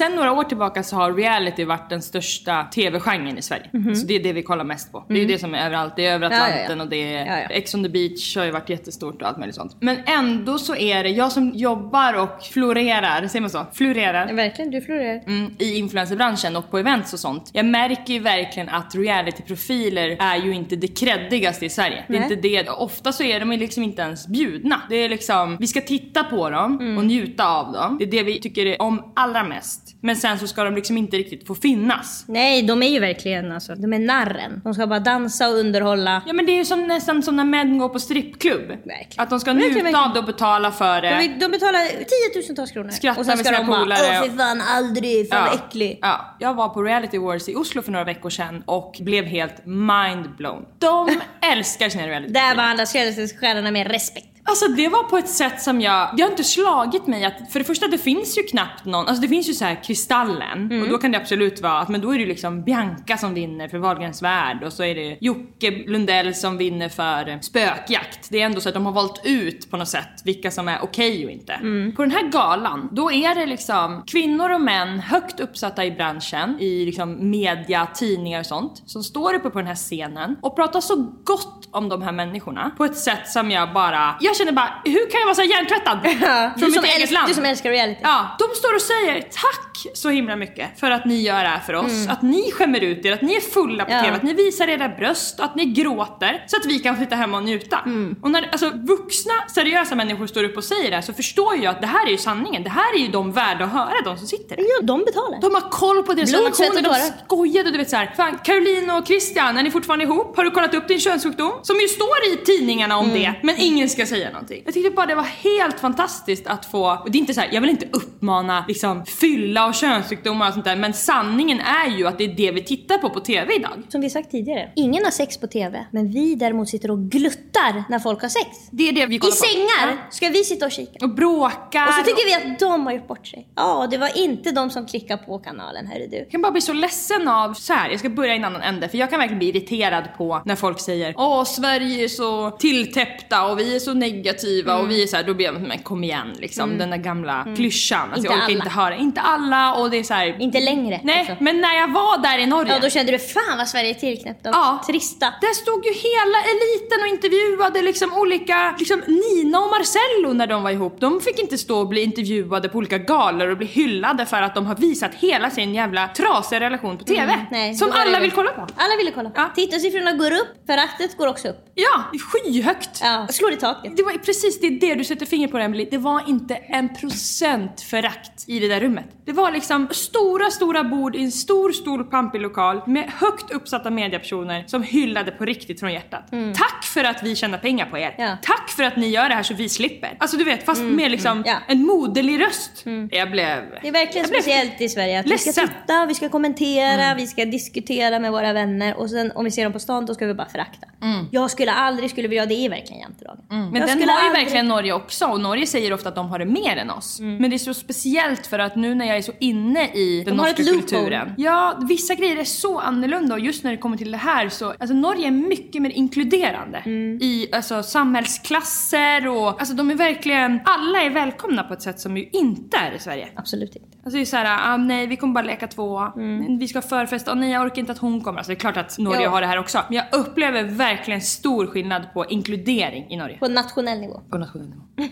Sen några år tillbaka så har reality varit den största tv-genren i Sverige. Så det är det vi kollar mest på. Det är ju det som är överallt. Det är över Mhm. ja, Atlanten ja. och det är Ja, ja. Ex on the beach har ju varit jättestort och allt möjligt sånt. Men ändå så är det, jag som jobbar och florerar, säger man så? Florerar. Verkligen, du florerar. Mm, i influencerbranschen och på events och sånt. Jag märker ju verkligen att realityprofiler är ju inte det creddigaste i Sverige. Det är Nej. inte det. Ofta så är de liksom inte ens bjudna. Det är liksom, vi ska titta på dem och njuta av dem. Det är det vi tycker om allra mest. Men sen så ska de liksom inte riktigt få finnas. Nej, de är ju verkligen alltså, de är narren. De ska bara dansa och underhålla. Ja men det är ju som, nästan som när män går på strippklubb. Verkligen. Att de ska Verkligen, njuta verkligen. av det och betala för det. De, de betalar tiotusentals kronor. Skrattar och sen med ska sina de polare åh fy fan aldrig, fan vad äcklig. Ja, jag var på Reality Wars i Oslo för några veckor sedan och blev helt mind-blown. De älskar sina reality Där behandlas skådespelarna med respekt. Alltså det var på ett sätt som jag, det har inte slagit mig att, för det första det finns ju knappt någon, alltså det finns ju så här Kristallen och då kan det absolut vara att men då är det liksom Bianca som vinner för Wahlgrens värld och så är det Jocke Lundell som vinner för eh, spökjakt. Det är ändå så att de har valt ut på något sätt vilka som är okej och inte. På den här galan, då är det liksom kvinnor och män högt uppsatta i branschen, i liksom media, tidningar och sånt, som står uppe på den här scenen och pratar så gott om de här människorna på ett sätt som jag bara, jag känner bara, hur kan jag vara så hjärntvättad? Från mitt eget land. du som älskar reality. Ja, de står och säger tack så himla mycket för att ni gör det här för oss. Mm. Att ni skämmer ut er, att ni är fulla på Ja. TV, att ni visar era bröst och att ni gråter så att vi kan sitta hemma och njuta. Mm. Och när alltså, vuxna, seriösa människor står upp och säger det här så förstår jag att det här är ju sanningen. Det här är ju de värda att höra, de som sitter där. Ja, de betalar. De har koll på deras Blod, relationer, de skojade du vet såhär. Fan, Caroline och Christian, är ni fortfarande ihop? Har du kollat upp din könssjukdom? Som ju står i tidningarna om Mm. det, men ingen ska säga någonting. Jag tyckte bara det var helt fantastiskt att få, och det är inte så här, jag vill inte uppmana liksom fylla och könssjukdomar och sånt där, men sanningen är ju att det är det vi tittar på på TV idag. Som vi sagt tidigare, ingen har sex på TV. Men vi däremot sitter och gluttar när folk har sex. Det är det vi I kollar på. sängar Ja. ska vi sitta och kika. Och bråkar. Och så tycker vi att de har gjort bort sig. Ja, det var inte de som klickade på kanalen, hörru du. Jag kan bara bli så ledsen av, så här, jag ska börja i en annan ände för jag kan verkligen bli irriterad på när folk säger Åh Sverige är så tilltäppta och vi är så negativa och vi är så här, då blir jag men kom igen liksom den där gamla klyschan. Alltså, Inte jag orkar alla. inte höra, inte alla och det är så här. Inte längre. Nej, alltså. men när jag var där i Norge. Ja, då kände du fan vad Sverige är tillknäppt och Ja. trista. Där stod ju hela eliten och intervjuade liksom olika, liksom Nina och Marcello när de var ihop. De fick inte stå och bli intervjuade på olika galor och bli hyllade för att de har visat hela sin jävla trasiga relation på TV. Mm, nej, som alla vill kolla på. Alla ville kolla. Ja. Tittarsiffrorna går upp, föraktet går också upp. Ja, skyhögt. Ja, slår i taket. Det var precis det, är det du sätter fingret på Emily. Det var inte en procent förakt i det där rummet. Det var liksom stora, stora bord i en stor, stor pampig lokal med högt uppsatta mediepersoner som hyllade på riktigt från hjärtat. Tack för att vi tjänar pengar på er. Ja. Tack för att ni gör det här så vi slipper. Alltså du vet, fast med liksom Ja. en moderlig röst. Jag blev... Det är verkligen speciellt i Sverige att vi ska ledsen. titta, vi ska kommentera, vi ska diskutera med våra vänner och sen om vi ser dem på stan då ska vi bara förakta. Jag skulle aldrig skulle vilja, det är verkligen jantedagen. Men Jag den har ju aldrig- verkligen Norge också och Norge säger ofta att de har det mer än oss. Mm. Men det är så speciellt för att nu när jag är så inne i den De norska kulturen. Ja, vissa grejer är så annorlunda och just när det kommer till det här så, alltså Norge är mycket mer inkluderande Mm. i alltså samhällsklasser och alltså de är verkligen, alla är välkomna på ett sätt som ju inte är i Sverige. Absolut inte. Alltså det är såhär, ah, nej vi kommer bara leka två, Mm. vi ska ha förfest, och nej jag orkar inte att hon kommer. Alltså det är klart att Norge Ja. har det här också. Men jag upplever verkligen stor skillnad på inkludering i Norge. På nationell nivå. På nationell nivå.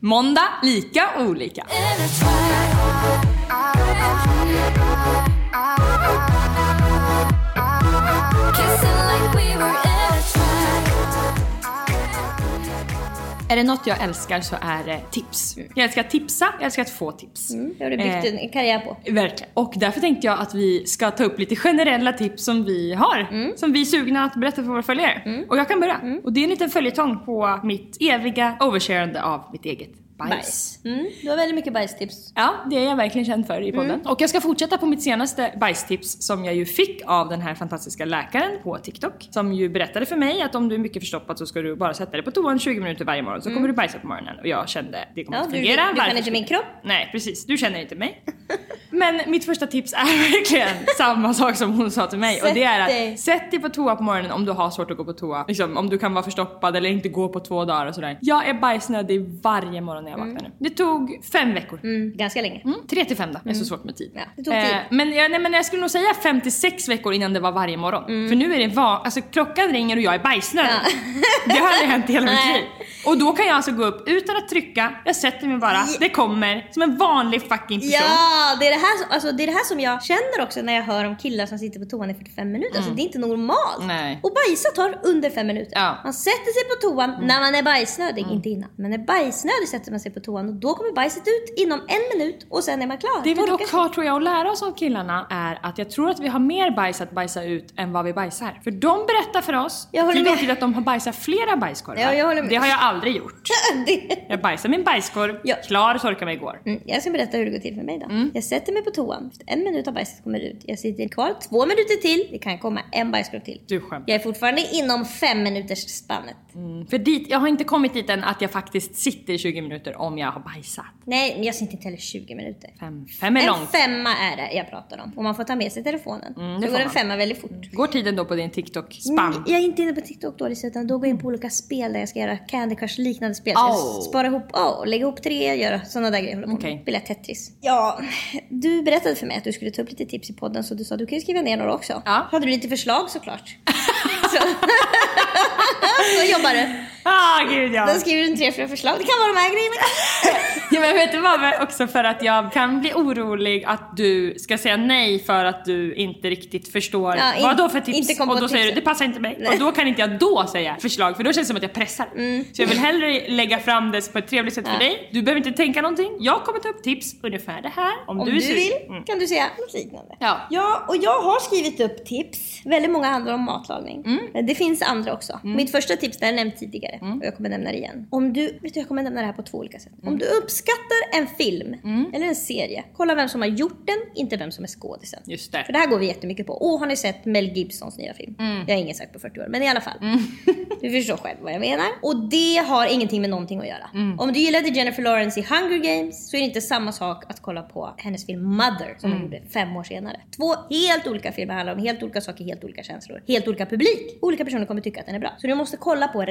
Måndag, lika olika. Är det något jag älskar så är det tips. Jag älskar att tipsa, jag älskar att få tips. Mm, det har du byggt Eh. en karriär på. Verkligen. Och därför tänkte jag att vi ska ta upp lite generella tips som vi har. Som vi är sugna att berätta för våra följare. Och jag kan börja. Och det är en liten följetong på mitt eviga oversharande av mitt eget bajs. Mm, du har väldigt mycket bajstips. Ja, det är jag verkligen känd för i podden. Och jag ska fortsätta på mitt senaste bajstips som jag ju fick av den här fantastiska läkaren på TikTok. Som ju berättade för mig att om du är mycket förstoppad så ska du bara sätta dig på toan 20 minuter varje morgon så kommer du bajsa på morgonen. Och jag kände det kommer Ja, du- fungera. du kan Varför inte min kropp. Nej, precis. Du känner inte mig. Men mitt första tips är verkligen samma sak som hon sa till mig. och Sätt det är att sätt dig på toa på morgonen om du har svårt att gå på toa. Liksom, om du kan vara förstoppad eller inte gå på två dagar och sådär. Jag är bajsnödig varje morgon när jag vaknar nu. Det tog fem veckor. Mm, ganska länge. Mm, tre till fem då, det är så svårt med tid. Ja, det tog tid. men, jag, nej, men jag skulle nog säga 56 veckor innan det var varje morgon. För nu är det va- alltså klockan ringer och jag är bajsnödig. Det har aldrig hänt i hela mitt liv. Och då kan jag alltså gå upp utan att trycka, jag sätter mig bara, det kommer som en vanlig fucking person. Ja, det är det, här, alltså, det är det här som jag känner också när jag hör om killar som sitter på toan i 45 minuter. Alltså, det är inte normalt. Mm. Nej. Och bajsa tar under 5 minuter. Ja. Mm. Man sätter sig på toan när man är bajsnödig, inte innan. Men när bajsnödig sätter man sig på toan och då kommer bajset ut inom en minut och sen är man klar. Det vi Torkar dock har tror jag att lära oss av killarna är att jag tror att vi har mer bajs att bajsa ut än vad vi bajsar. För de berättar för oss tid och tid att de har bajsat flera bajskorvar. Ja, jag håller med. Det har jag aldrig gjort. Det- Jag bajsar min bajskorv, Ja. klar, torkade mig igår. Mm, jag ska berätta hur det går till för mig då. Mm. Jag sätter mig på toan, Efter en minut av bajset kommer ut. Jag sitter kvar två minuter till, det kan komma en bajskorv till. Du skämtar. Jag är fortfarande inom fem minuters spannet. För dit, jag har inte kommit dit än att jag faktiskt sitter i 20 minuter om jag har bajsat. Nej, men jag sitter inte heller 20 minuter. Fem, fem är En långt. femma är det jag pratar om. Och man får ta med sig telefonen. Mm, det då får går en femma väldigt fort. Går tiden då på din TikTok-spam? Mm, jag är inte inne på TikTok då utan då går jag in på olika spel där jag ska göra Candy Crush liknande spel. Så Oh. jag sparar ihop, oh, lägga ihop tre, göra sådana där grejer. Okej. med. Spela Tetris. Ja, du berättade för mig att du skulle ta upp lite tips i podden så du sa du kan ju skriva ner några också. Ja. Hade du lite förslag såklart? så. så jobbar du. Ah, gud ja. Då skriver du en tre, fyra förslag. Det kan vara de här grejerna. ja men vet du vad? Också för att jag kan bli orolig att du ska säga nej för att du inte riktigt förstår Ja, in- vad då för tips. och då säger du det passar inte mig. Nej. Och då kan inte jag då säga förslag för då känns det som att jag pressar. Så jag vill hellre lägga fram det på ett trevligt sätt för Mm. Ja. dig. Du behöver inte tänka någonting. Jag kommer ta upp tips ungefär det här. Om, Om du du, vill Mm. kan du säga något liknande. Ja. ja, och jag har skrivit upp tips. Väldigt många handlar om matlagning. Mm. Det finns andra också. Mitt första tips det har jag nämnt tidigare och jag kommer nämna det igen. Om du, vet du, jag kommer nämna det här på två olika sätt. Mm. Om du uppskattar en film eller en serie, kolla vem som har gjort den, inte vem som är skådisen. Just det. För det här går vi jättemycket på. Åh, har ni sett Mel Gibsons nya film? Mm. Det har ingen sagt på 40 år, men i alla fall. du förstår själv vad jag menar. Och det har ingenting med någonting att göra. Mm. Om du gillade Jennifer Lawrence i Hunger Games så är det inte samma sak att kolla på hennes film Mother som hon Mm. gjorde fem år senare. Två helt olika filmer handlar om helt olika saker, helt olika känslor, helt olika publik. Olika personer kommer tycka att den är bra. Så du måste kolla på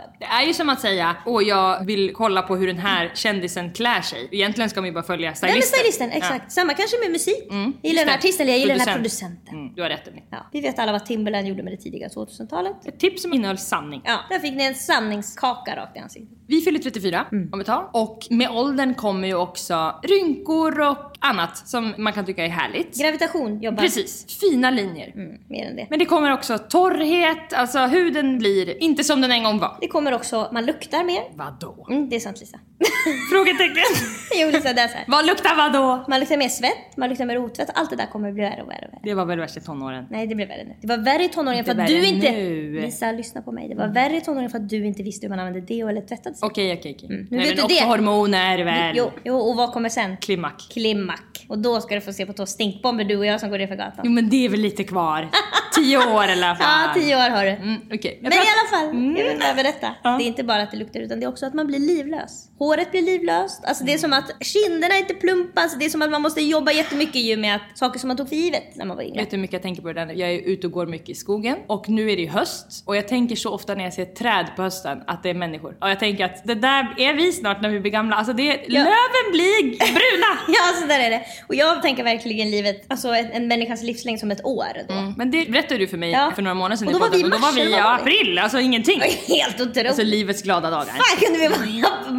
regissören. Det är ju som att säga, åh jag vill kolla på hur den här kändisen klär sig. Egentligen ska man ju bara följa Vem är stylisten. stylisten? Exakt. Samma kanske med musik. Jag gillar den här artisten eller jag gillar den här Producent. producenten. Mm, du har rätt Emily. Ja. Vi vet alla vad Timberland gjorde med det tidiga 2000-talet. Ett tips som innehöll sanning. Ja, där fick ni en sanningskaka rakt i ansiktet. Vi fyller 34 Mm. om ett tag och med åldern kommer ju också rynkor och annat som man kan tycka är härligt. Gravitation jobbar. Precis, fina linjer. Mm, mer än det. Men det kommer också torrhet, alltså huden blir inte som den en gång var. Det kommer också, man luktar mer. Vadå? Mm, det är sant Lisa. Frågetecken. jo Lisa, det är så här. Vad luktar vadå? Man luktar mer svett, man luktar mer rotvätt. Allt det där kommer bli värre och värre och värre. Det var väl värst i tonåren. Nej det blev värre nu. Det var värre i tonåringen för att du inte... nu. Lisa lyssna på mig. Det var värre i tonåringen för att du inte visste hur man använde deo eller tvättade sig. Okej, okej, okej. Nu Nej, vet men du det. hormoner väl? Jo, jo, och vad kommer sen? Klimack. Klimack. Och då ska du få se på två stinkbomber du och jag som går nerför gatan. Jo men det är väl lite kvar. Tio år i alla fall. Ja, tio år har du. Mm. Jag Men i pratar- alla fall, jag vill bara berätta. Ja. Det är inte bara att det luktar utan det är också att man blir livlös. Håret blir livlöst. Alltså det är som att kinderna inte plumpas. Det är som att man måste jobba jättemycket ju med att saker som man tog för givet när man var yngre. Vet du hur mycket jag tänker på det där? Jag är ute och går mycket i skogen och nu är det ju höst och jag tänker så ofta när jag ser träd på hösten att det är människor. Och jag tänker att det där är vi snart när vi blir gamla. Alltså det, Ja. löven blir bruna! Ja, så där är det. Och jag tänker verkligen livet, alltså en, människas livslängd som ett år då. Men det berättade du för mig Ja. för några månader sedan Och då i var vi i och då var mars, vi i april, alltså ingenting. Helt otroligt. Alltså livets glada dagar. Fan kunde vi vara?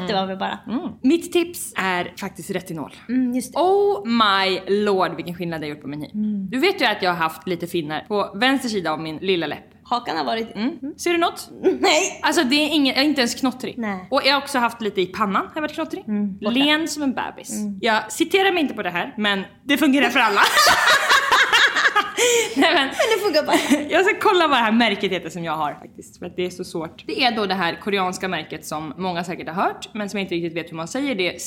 Ja, Marskatter var vi bara. Mm. Mitt tips är faktiskt retinol. Mm, just det. Oh my lord vilken skillnad det har gjort på min hy. Mm. Du vet ju att jag har haft lite finnar på vänster sida av min lilla läpp. Hakan har varit... Mm. Ser du något? Nej! Alltså det är ingen, jag är inte ens knottrig. Nej. Och jag har också haft lite i pannan, har jag varit knottrig. borta. Len som en bebis. Jag citerar mig inte på det här, men det fungerar för alla. Nej, men, Men det funkar bara. jag ska kolla vad det här märket heter som jag har faktiskt, för att det är så svårt. Det är då det här koreanska märket som många säkert har hört, men som jag inte riktigt vet hur man säger. Det är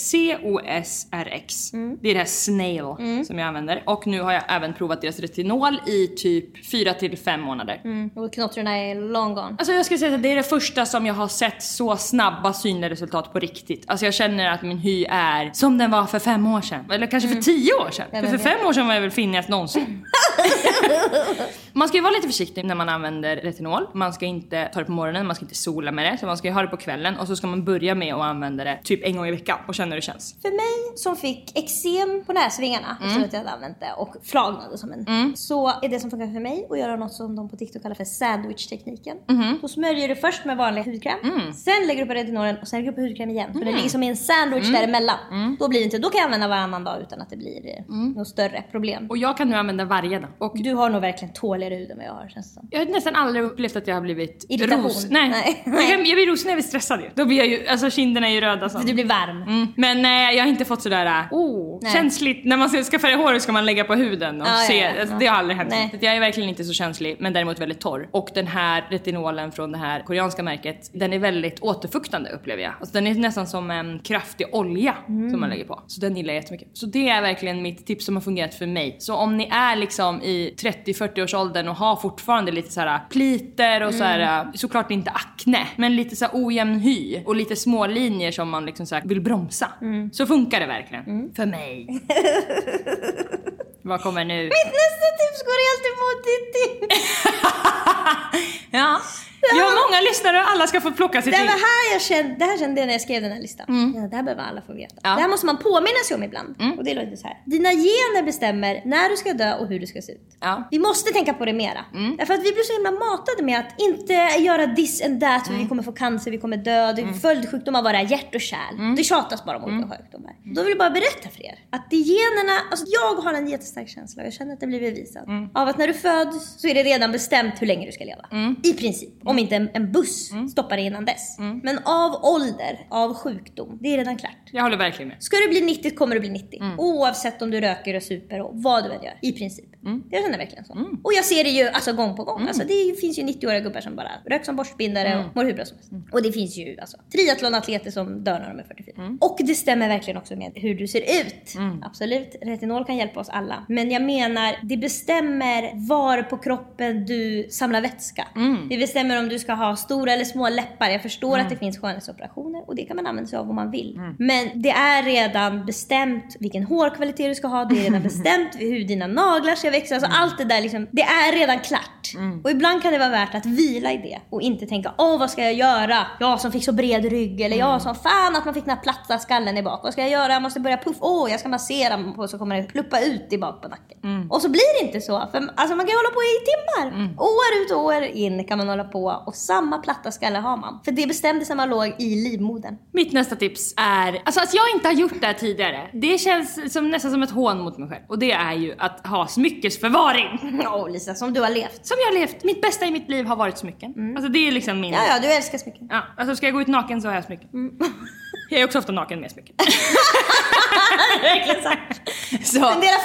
COSRX. Det är det här Snail som jag använder. Och nu har jag även provat deras retinol i typ 4 till 5 månader. Mm. Och knottrorna är long gone. Alltså jag skulle säga att det är det första som jag har sett så snabba synliga resultat på riktigt. Alltså jag känner att min hy är som den var för fem år sedan. Eller kanske för tio år sedan. För, för fem år sedan var jag väl finnigast någonsin. man ska ju vara lite försiktig när man använder retinol. Man ska inte ta det på morgonen, man ska inte sola med det. Så man ska ju ha det på kvällen och så ska man börja med att använda det typ en gång i veckan och känna hur det känns. För mig som fick eksem på näsvingarna Mm. efter att jag hade använt det och flagnade som en. Så är det som funkar för mig att göra något som de på TikTok kallar för sandwich-tekniken. Mm-hmm. Då smörjer du först med vanlig hudkräm. Mm. Sen lägger du på retinolen och sen lägger du på hudkräm igen. Så det ligger som i en sandwich däremellan. Mm. Då blir det inte, då kan jag använda varannan dag utan att det blir eh, något större problem. Och jag kan nu använda varje dag. Och Du har nog verkligen tåligare hud än vad jag har känns det som. jag har nästan aldrig upplevt att jag har blivit Irritation. ros. Nej. Nej. Jag, jag blir rosig när jag blir stressad ju. Då blir jag ju, alltså kinderna är ju röda så. Du blir varm. Mm. Men nej, jag har inte fått sådär äh, oh, Nej. känsligt. När man ska färga hår ska man lägga på huden och Ja, ja, se. ja, alltså, ja. Det har aldrig hänt. Nej. Jag är verkligen inte så känslig men däremot väldigt torr. Och den här retinolen från det här koreanska märket, den är väldigt återfuktande upplever jag. Alltså, den är nästan som en kraftig olja Mm. som man lägger på. Så den gillar jag jättemycket. Så det är verkligen mitt tips som har fungerat för mig. Så om ni är liksom i 30-40 års åldern och har fortfarande lite så här pliter och så Mm. här, såklart inte akne, men lite så här ojämn hy och lite små linjer som man liksom så här vill bromsa. Mm. Så funkar det verkligen. För mig. Vad kommer nu? Nästa tips går helt emot ditt tips. Ja. Jag har många lyssnare och alla ska få plocka sitt Det var här jag kände, det här kände jag när jag skrev den här listan. Ja, det här behöver alla få veta. Ja. Det här måste man påminna sig om ibland. Och det låter så här. Dina gener bestämmer när du ska dö och hur du ska se ut. Ja. Vi måste tänka på det mera. Därför att vi blir så himla matade med att inte göra this and that för vi kommer få cancer, vi kommer dö, det är följdsjukdomar bara hjärt och kärl. Det tjatas bara om olika sjukdomar. Då vill jag bara berätta för er att det generna, alltså jag har en jättestark känsla och jag känner att det blir bevisat. Av att när du föds så är det redan bestämt hur länge du ska leva. I princip. Om inte en, en buss stoppar dig innan dess. Men av ålder, av sjukdom, det är redan klart. Jag håller verkligen med. Ska du bli 90 kommer du bli 90. Oavsett om du röker och super och vad du än gör. I princip. Jag känner verkligen så. Och jag ser det ju alltså, gång på gång. Alltså, det finns ju 90-åriga gubbar som bara röker som borstbindare och mår hur bra som helst. Och det finns ju alltså, triathlonatleter som dör när de är 44. Och det stämmer verkligen också med hur du ser ut. Absolut, retinol kan hjälpa oss alla. Men jag menar, det bestämmer var på kroppen du samlar vätska. Det bestämmer om du ska ha stora eller små läppar. Jag förstår att det finns skönhetsoperationer och det kan man använda sig av om man vill. Men det är redan bestämt vilken hårkvalitet du ska ha. Det är redan bestämt hur dina naglar ska växa. Alltså allt det där liksom, det är redan klart. Och ibland kan det vara värt att vila i det och inte tänka åh vad ska jag göra? Jag som fick så bred rygg eller jag som fan att man fick den här platta skallen i bak. Vad ska jag göra? Jag måste börja puffa. Åh jag ska massera på så kommer det pluppa ut i bak på nacken. Och så blir det inte så. För alltså man kan ju hålla på i timmar. År ut och år in kan man hålla på och samma platta skalle har man. För det bestämdes när man låg i livmodern. Mitt nästa tips är, alltså att jag inte har gjort det här tidigare, det känns som, nästan som ett hån mot mig själv. Och det är ju att ha smyckesförvaring. Ja Lisa, som du har levt. Som jag har levt. Mitt bästa i mitt liv har varit smycken. Alltså det är liksom min... Ja, ja, du älskar smycken. Ja, alltså ska jag gå ut naken så har jag smycken. Jag är också ofta naken med smycken. Verkligen så. Spendera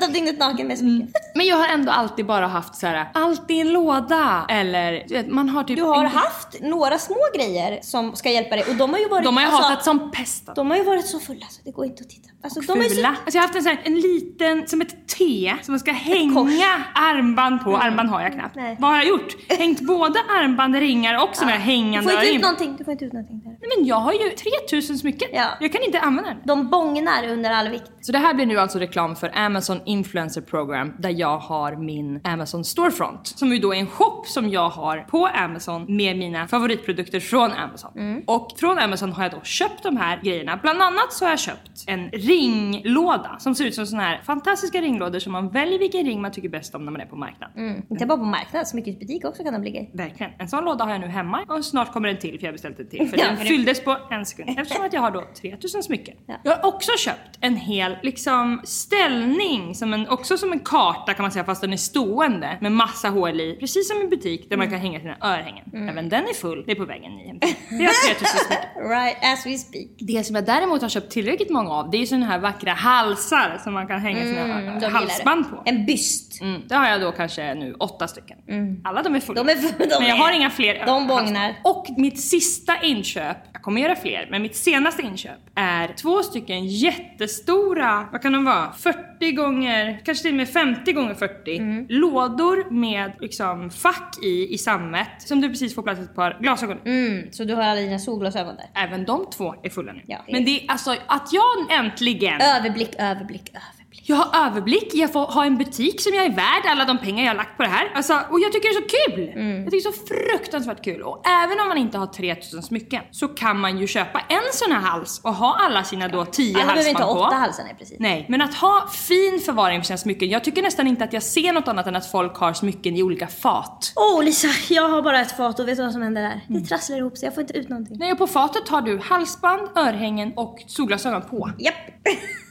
50% av dygnet naken med smycken. Men jag har ändå alltid bara haft så här, allt i en låda. Eller du vet, man har typ... Du har en, haft några små grejer som ska hjälpa dig och de har ju varit... De har jag alltså, hatat som pesten. De har ju varit så fulla så det går inte att titta. Alltså, de har ju så... Fula. Alltså jag har haft en, sån här, en liten, som ett T, som man ska hänga armband på. Armband har jag knappt. Nej. Vad har jag gjort? Hängt både armband, ringar och såna här Du hängande får inte ut någonting. Du får inte ut någonting där. Nej men jag har ju 3000 smycken. Ja. Jag kan inte använda den. De bångnar under all vikt. Så det här blir nu alltså reklam för Amazon Influencer Program där jag har min Amazon Storefront. Som ju då är en shop som jag har på Amazon med mina favoritprodukter från Amazon. Och från Amazon har jag då köpt de här grejerna. Bland annat så har jag köpt en ringlåda som ser ut som såna här fantastiska ringlådor som man väljer vilken ring man tycker bäst om när man är på marknaden. Inte bara på marknaden, smyckesbutik också kan de ligga i. Verkligen. En sån låda har jag nu hemma och snart kommer en till för jag har beställt en till. För den fylldes på en sekund. Eftersom att jag har då 3000 smycken. Ja. Jag har också köpt en hel liksom ställning, som en, också som en karta kan man säga fast den är stående med massa hål i. Precis som i butik där man kan hänga sina örhängen. Även den är full. Det är på vägen ni hämtar. Det har 3000 smycken. Right as we speak. Det som jag däremot har köpt tillräckligt många av det är såna här vackra halsar som man kan hänga sina Mm, halsband på. En byst. Mm, det har jag då kanske nu åtta stycken. Alla de är fulla. Mm. De är fulla, men jag har inga fler. de bångnar. Och mitt sista inköp, kommer göra fler, men mitt senaste inköp är två stycken jättestora, vad kan de vara? 40 gånger, kanske till och med 50 gånger 40 Mm. lådor med liksom fack i, i sammet som du precis får plats ett par glasögon. Mm, så du har alla dina solglasögon där. Även de två är fulla nu. Ja. Men det är alltså att jag äntligen Överblick, överblick, överblick. Jag har överblick, jag får ha en butik som jag är värd alla de pengar jag har lagt på det här. Alltså, och jag tycker det är så kul! Mm. Jag tycker det är så fruktansvärt kul. Och även om man inte har 3000 smycken så kan man ju köpa en sån här hals och ha alla sina då 10 Alla behöver halsband inte på. ha åtta halsar, nej precis. Nej, men att ha fin förvaring för sina smycken. Jag tycker nästan inte att jag ser något annat än att folk har smycken i olika fat. Åh Lisa, jag har bara ett fat och vet du vad som händer där? Mm. Det trasslar ihop sig, jag får inte ut någonting. Nej, och på fatet har du halsband, örhängen och solglasögon på. Japp.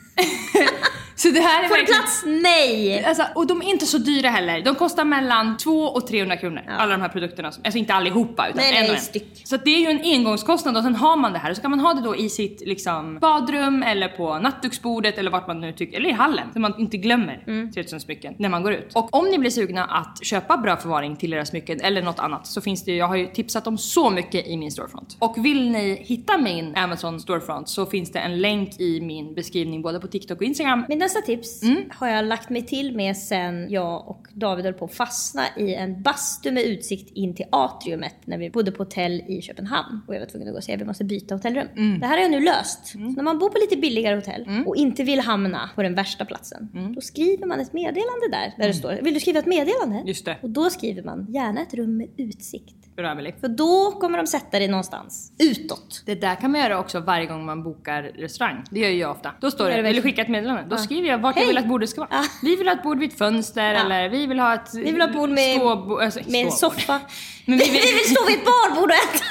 Så det här är Får verkligen... plats? Nej! Alltså, och de är inte så dyra heller. De kostar mellan 200 och 300 kronor. Alla de här produkterna. Alltså inte allihopa utan Nej, en nej, och en. styck. Så det är ju en engångskostnad och sen har man det här. Och så kan man ha det då i sitt liksom, badrum eller på nattduksbordet eller vart man nu tycker, eller i hallen. Så man inte glömmer Mm. 3000 smycken när man går ut. Och om ni blir sugna att köpa bra förvaring till era smycken eller något annat så finns det ju, jag har ju tipsat om så mycket i min storefront. Och vill ni hitta min Amazon storefront så finns det en länk i min beskrivning både på TikTok och Instagram. Min nästa tips Mm. har jag lagt mig till med sen jag och David höll på att fastna i en bastu med utsikt in till atriumet när vi bodde på hotell i Köpenhamn. Och jag var tvungen att gå och säga vi måste byta hotellrum. Mm. Det här har jag nu löst. Så när man bor på lite billigare hotell och inte vill hamna på den värsta platsen. Mm. Då skriver man ett meddelande där. Där det står, vill du skriva ett meddelande? Just det. Och då skriver man gärna ett rum med utsikt. Bra. För då kommer de sätta dig någonstans utåt. Det där kan man göra också varje gång man bokar restaurang. Det gör ju jag ofta. Då står det, det verkligen? skicka ett meddelande? Då skriver jag vart jag Hej. vill att bordet ska vara. Ja. Vi vill ha ett bord vid ett fönster Ja. eller vi vill ha ett... Vi vill ha ett bord med, ståbo- alltså, med en soffa. Men vi vill- vi vill stå vid ett barbord och äta.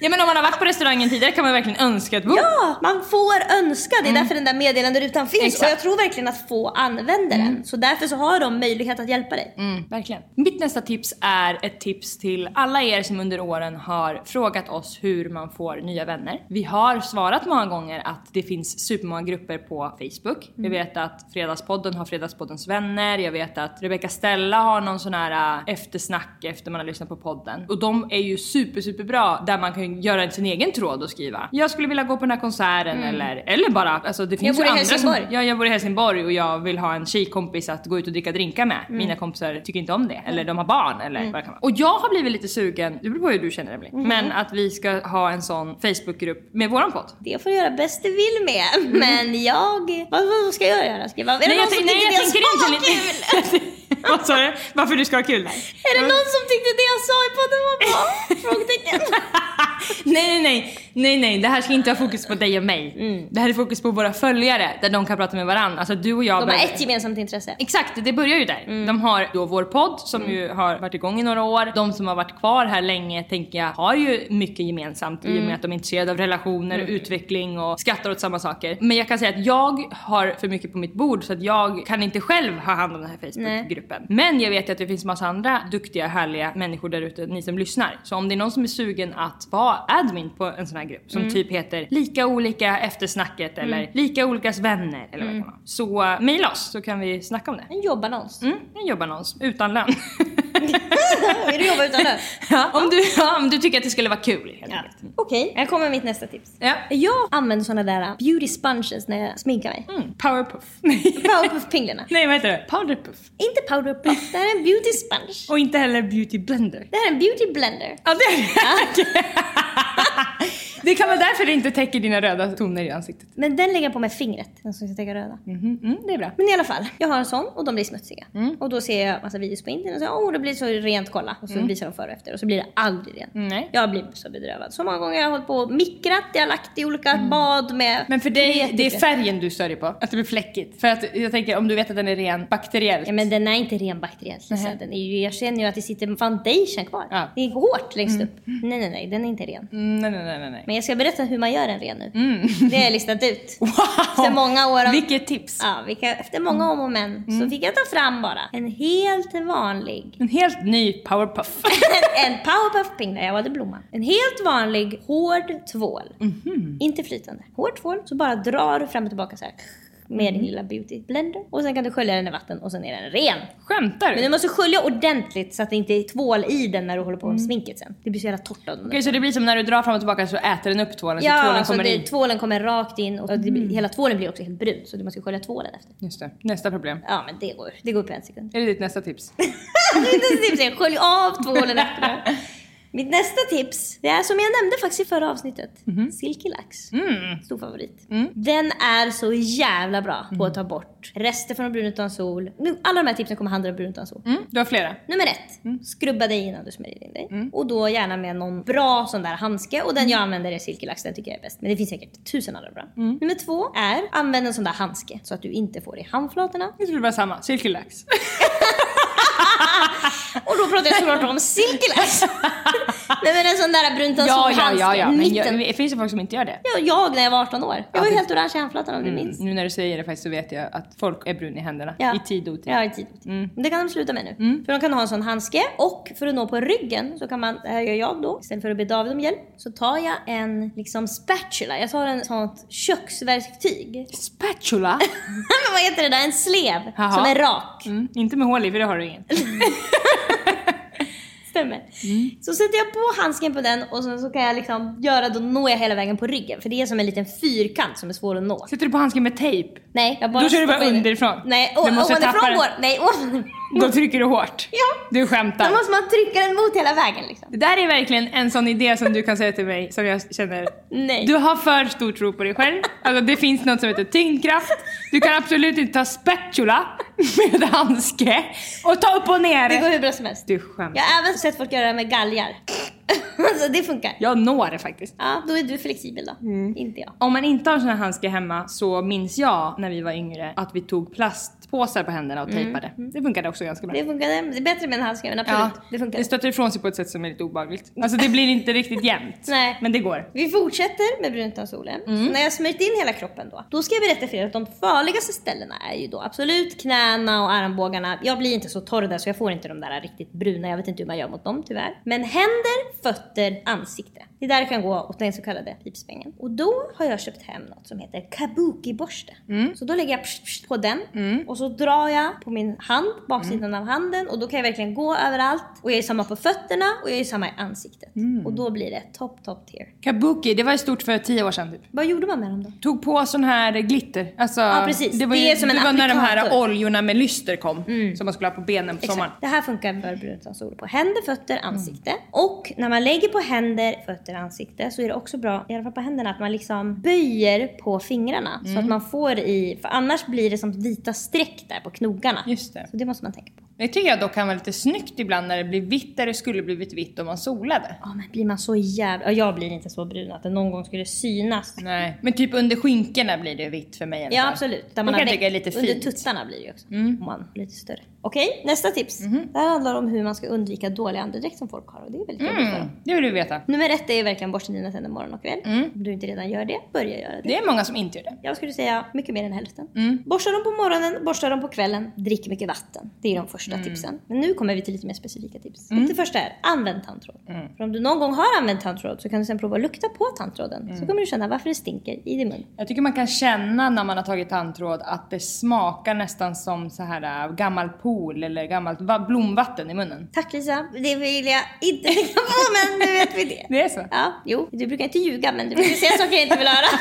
Ja men om man har varit på restaurangen tidigare kan man verkligen önska ett bord. Ja, man får önska. Det är därför den där meddelanderutan finns. Exakt. Och jag tror verkligen att få använder den. Så därför så har de möjlighet att hjälpa dig. Mm, verkligen. Mitt nästa tips är ett tips till alla er som under åren har frågat oss hur man får nya vänner. Vi har svarat många gånger att det finns supermånga grupper på Facebook. Jag vet att Fredagspodden har Fredagspoddens vänner. Jag vet att Rebecca Stella har någon sån här äh, eftersnack efter man har lyssnat på podden. Och de är ju super, super bra där man kan göra sin egen tråd och skriva. Jag skulle vilja gå på den här konserten eller, eller bara, alltså det finns bor ju i andra Helsingborg. som, Ja, jag bor i Helsingborg och jag vill ha en tjejkompis att gå ut och dricka drinkar med. Mina kompisar tycker inte om det. Eller de har barn eller vad det kan vara. Och jag har blivit lite sugen, det beror på hur du känner Emelie. Men att vi ska ha en sån Facebookgrupp med våran podd. Det får du göra bäst du vill med. Men jag... Vad, vad ska jag göra? Ska jag, är det Nej, någon jag, som nej, tyckte jag det jag var inte... kul? vad sa du? Varför du ska ha kul där? Är det någon som tyckte det jag sa i podden var bra? Frågetecken. nej, nej, nej. Nej, nej, det här ska inte ha fokus på dig och mig. Det här är fokus på våra följare, där de kan prata med varandra. Alltså du och jag... De har behöver- ett gemensamt intresse. Exakt, det börjar ju där. De har då vår podd som ju har varit igång i några år. De som har varit kvar här länge tänker jag har ju mycket gemensamt i och med att de är intresserade av relationer, utveckling och skrattar åt samma saker. Men jag kan säga att jag har för mycket på mitt bord så att jag kan inte själv ha hand om den här Facebookgruppen. Men jag vet ju att det finns massa andra duktiga, härliga människor där ute, ni som lyssnar. Så om det är någon som är sugen att vara admin på en sån här grupp som typ heter lika olika efter snacket eller lika olikas vänner eller vad det kan vara. Så uh, mejla oss så kan vi snacka om det. En jobbannons. Mm, en jobbannons utan lön. Vill du jobba utan lön? ja, om, du, ja, om du tycker att det skulle vara kul Ja. enkelt. Okej, här kommer mitt nästa tips. Ja. Jag använder såna där uh, beauty sponges när jag sminkar mig. Mm, powerpuff. Powerpuff-pinglarna. Nej vad heter det? Powderpuff. Inte powderpuff, det här är en beauty sponge. Och inte heller beauty blender. Det här är en beauty blender. Ja, det är det. det kan vara därför det inte täcker dina röda toner i ansiktet. Men den lägger jag på med fingret, den som ska täcka röda. Mhm, mm, det är bra. Men i alla fall, jag har en sån och de blir smutsiga. Och då ser jag massa videos på internet och säger åh det blir så rent kolla. Och så visar de före och efter och så blir det aldrig rent. Nej. Jag blir så bedrövad. Så många gånger jag har hållit på och mikrat, jag har lagt i olika bad med Men för dig, det är färgen du stör dig på. Att det blir fläckigt. För att jag tänker om du vet att den är ren bakteriellt. Ja men den är inte ren bakteriellt. Den är ju, jag känner ju att det sitter foundation kvar. Ja. Det är hårt längst upp. Nej nej nej, den är inte ren. Mm, nej, nej, nej, nej, nej. Men jag ska berätta hur man gör en ren nu. Det har jag listat ut. Wow! Efter många år av... Vilket tips! Ja, vilka, efter många om och men så fick jag ta fram bara en helt vanlig En helt ny powerpuff. en powerpuff ping, jag valde blomman. En helt vanlig hård tvål. Mhm. Inte flytande. Hård tvål, så bara drar du fram och tillbaka så här med Mhm. din lilla beauty blender. Och sen kan du skölja den i vatten och sen är den ren. Skämtar Men du? du måste skölja ordentligt så att det inte är tvål i den när du håller på med sminket sen. Det blir så jävla torrt. Mm. Okej, så det blir som när du drar fram och tillbaka så äter den upp tvålen så Ja, tvålen så kommer det, in. tvålen kommer rakt in och det Mm. blir, hela tvålen blir också helt brun. Så du måste skölja tvålen efter. Just det. Nästa problem. Ja men det går, det går på en sekund. Är det ditt nästa tips? Mitt tips är skölj av tvålen efter det. Mitt nästa tips, det är som jag nämnde faktiskt i förra avsnittet. Silky Lax. Mm. Stor favorit. Den är så jävla bra på att ta bort rester från brun utan sol. Alla de här tipsen kommer handla om brun utan sol. Mm, du har flera. Nummer ett, skrubba dig innan du smörjer in dig. Och då gärna med någon bra sån där handske. Och den jag använder är Silky Lax, den tycker jag är bäst. Men det finns säkert tusen andra bra. Nummer två är, använd en sån där handske så att du inte får i handflatorna. Jag tror det var samma. Silky Lax. Och då pratar jag såklart om Silky Lax. Nej men en sån där brunt utan ja, ja, ja, ja. Men jag, det finns ju folk som inte gör det. Ja, jag när jag var 18 år. Jag Ja, var det- helt orange i handflatan om du minns. Nu när du säger det faktiskt så vet jag att folk är brun i händerna. Ja. I tid och otid. Ja, i tid. Men Det kan de sluta med nu. För de kan ha en sån handske och för att nå på ryggen så kan man, det här gör jag då, istället för att be David om hjälp, så tar jag en liksom spatula. Jag tar en sånt köksverktyg. Spatula? Men vad heter det där? En slev Jaha. som är rak. Mm, inte med hål i för det har du ingen. Stämmer. Så sätter jag på handsken på den och sen så kan jag liksom göra, då når jag hela vägen på ryggen. För det är som en liten fyrkant som är svår att nå. Sätter du på handsken med tejp? Nej, jag bara Då kör du bara underifrån. Nej, å- ovanifrån går... Nej, ovanifrån. Då trycker du hårt? Ja. Du Då skämtar? måste man trycka den mot hela vägen liksom. Det där är verkligen en sån idé som du kan säga till mig som jag känner Nej. Du har för stor tro på dig själv. Alltså det finns något som heter tyngdkraft. Du kan absolut inte ta spatula med handske och ta upp och ner. Det går hur bra som helst. Du skämtar. Jag har även sett folk göra det med galgar. alltså det funkar. Jag når det faktiskt. Ja, då är du flexibel då. Mm. Inte jag. Om man inte har såna här handskar hemma så minns jag när vi var yngre att vi tog plastpåsar på händerna och tejpade. Det funkade också ganska bra. Det funkar. Det är bättre med en handske men absolut. Ja, Det funkar. det stöter ifrån sig på ett sätt som är lite obehagligt. Alltså det blir inte riktigt jämnt. Nej. Men det går. Vi fortsätter med brunt utan solen. Mm. När jag smörjt in hela kroppen då, då ska jag berätta för er att de farligaste ställena är ju då absolut knäna och armbågarna. Jag blir inte så torr där så jag får inte de där riktigt bruna. Jag vet inte hur man gör mot dem tyvärr. Men händer, fötter, ansikte. Det är där det kan gå åt den så kallade pipsvängen. Och då har jag köpt hem något som heter kabuki-borste. Mm. Så då lägger jag pst, pst på den och så drar jag på min hand, baksidan Mm. av handen och då kan jag verkligen gå överallt. Och jag är samma på fötterna och jag är samma i ansiktet. Mm. Och då blir det top top tier. Kabuki, det var ju stort för tio år sedan typ. Vad gjorde man med dem då? Tog på sån här glitter. Alltså, Ja, precis. Det var, Det ju, är som en det var när de här oljorna med lyster kom. Som man skulle ha på benen på sommaren. Exakt. Det här funkar för sol på händer, fötter, ansikte. Och när man lägger på händer, fötter, ansikte så är det också bra, i alla fall på händerna, att man liksom böjer på fingrarna. Så att man får i, för annars blir det som vita streck där på knogarna. Just det. Så det måste man tänka på. Det tycker jag dock kan vara lite snyggt ibland när det blir vitt där det skulle blivit vitt om man solade. Ja men blir man så jävla... Ja, jag blir inte så brun att det någon gång skulle synas. Nej, men typ under skinkorna blir det vitt för mig i alla Ja absolut. Där man kan tycka är lite Under fint. Mm. tuttarna blir det ju också. Om man lite större. Okej, nästa tips. Det här handlar om hur man ska undvika dålig andedräkt som folk har och det är väldigt jobbigt. Mm, det vill du veta. Nummer ett är verkligen borsta dina tänder morgon och kväll. Om du inte redan gör det, börja göra det. Mm. Det är många som inte gör det. Jag skulle säga mycket mer än hälften. Mm. Borsta dem på morgonen, borsta dem på kvällen, drick mycket vatten. Det är de första Mm. tipsen. Men nu kommer vi till lite mer specifika tips. Och det första är, använd tandtråd. Mm. För om du någon gång har använt tandtråd så kan du sen prova att lukta på tandtråden. Mm. Så kommer du känna varför det stinker i din mun. Jag tycker man kan känna när man har tagit tandtråd att det smakar nästan som så här äh, gammal pool eller gammalt va- blomvatten i munnen. Tack Lisa, det vill jag inte tänka på men nu vet vi det. Det är så? Ja, jo, du brukar inte ljuga men du brukar säga saker jag inte vill höra.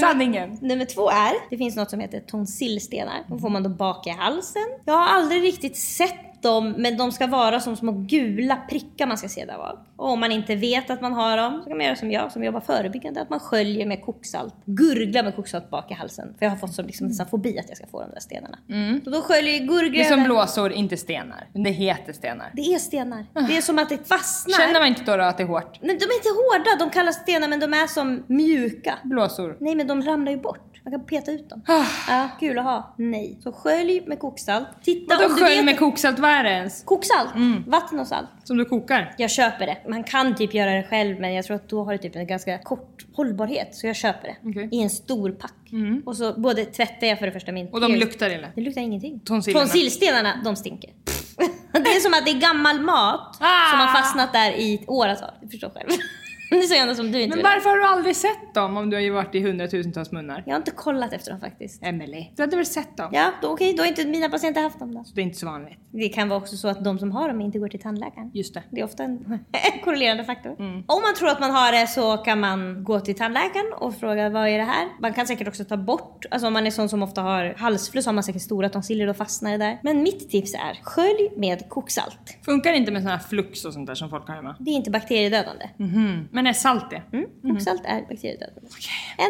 Sanningen. Nummer två är, det finns något som heter tonsillstenar. De får man då bak i halsen. Jag har aldrig riktigt sett dem, men de ska vara som små gula prickar man ska se där bak. Och om man inte vet att man har dem så kan man göra som jag som jobbar förebyggande, att man sköljer med koksalt. Gurglar med koksalt bak i halsen. För jag har fått som liksom nästan fobi att jag ska få de där stenarna. Så då sköljer jag, gurglar Det är som blåsor, inte stenar. Men det heter stenar. Det är stenar. Det är som att det fastnar. Känner man inte då, då att det är hårt? Men de är inte hårda, de kallas stenar men de är som mjuka. Blåsor. Nej men de ramlar ju bort. Man kan peta ut dem. Ah. Ja, kul att ha. Nej. Så skölj med koksalt. Titta Vadå skölj vet... med koksalt? Vad är det ens? Koksalt, vatten och salt. Som du kokar? Jag köper det. Man kan typ göra det själv men jag tror att då har det typ en ganska kort hållbarhet. Så jag köper det. Okej. I en stor pack. Och så både tvättar jag för det första min Och de luktar illa? Det luktar ingenting. Tonsillerna? Tonsillstenarna, de stinker. det är som att det är gammal mat Ah! som har fastnat där i åratal. Du förstår själv. Det är så ändå som du inte Men vill. varför har du aldrig sett dem om du har ju varit i hundratusentals munnar? Jag har inte kollat efter dem faktiskt. Emily. Du hade väl sett dem? Ja, då, okej, då har inte mina patienter haft dem då. Så det är inte så vanligt. Det kan vara också så att de som har dem inte går till tandläkaren. Just det. Det är ofta en korrelerande faktor. Om man tror att man har det så kan man gå till tandläkaren och fråga vad är det här? Man kan säkert också ta bort, alltså om man är sån som ofta har halsfluss har man säkert stora tonsiller och fastnar det där. Men mitt tips är skölj med koksalt. Funkar det inte med sån här flux och sånt där som folk har hemma? Det är inte bakteriedödande. Mhm. Men är salt det? Mm. Koksalt är bakteriedödande.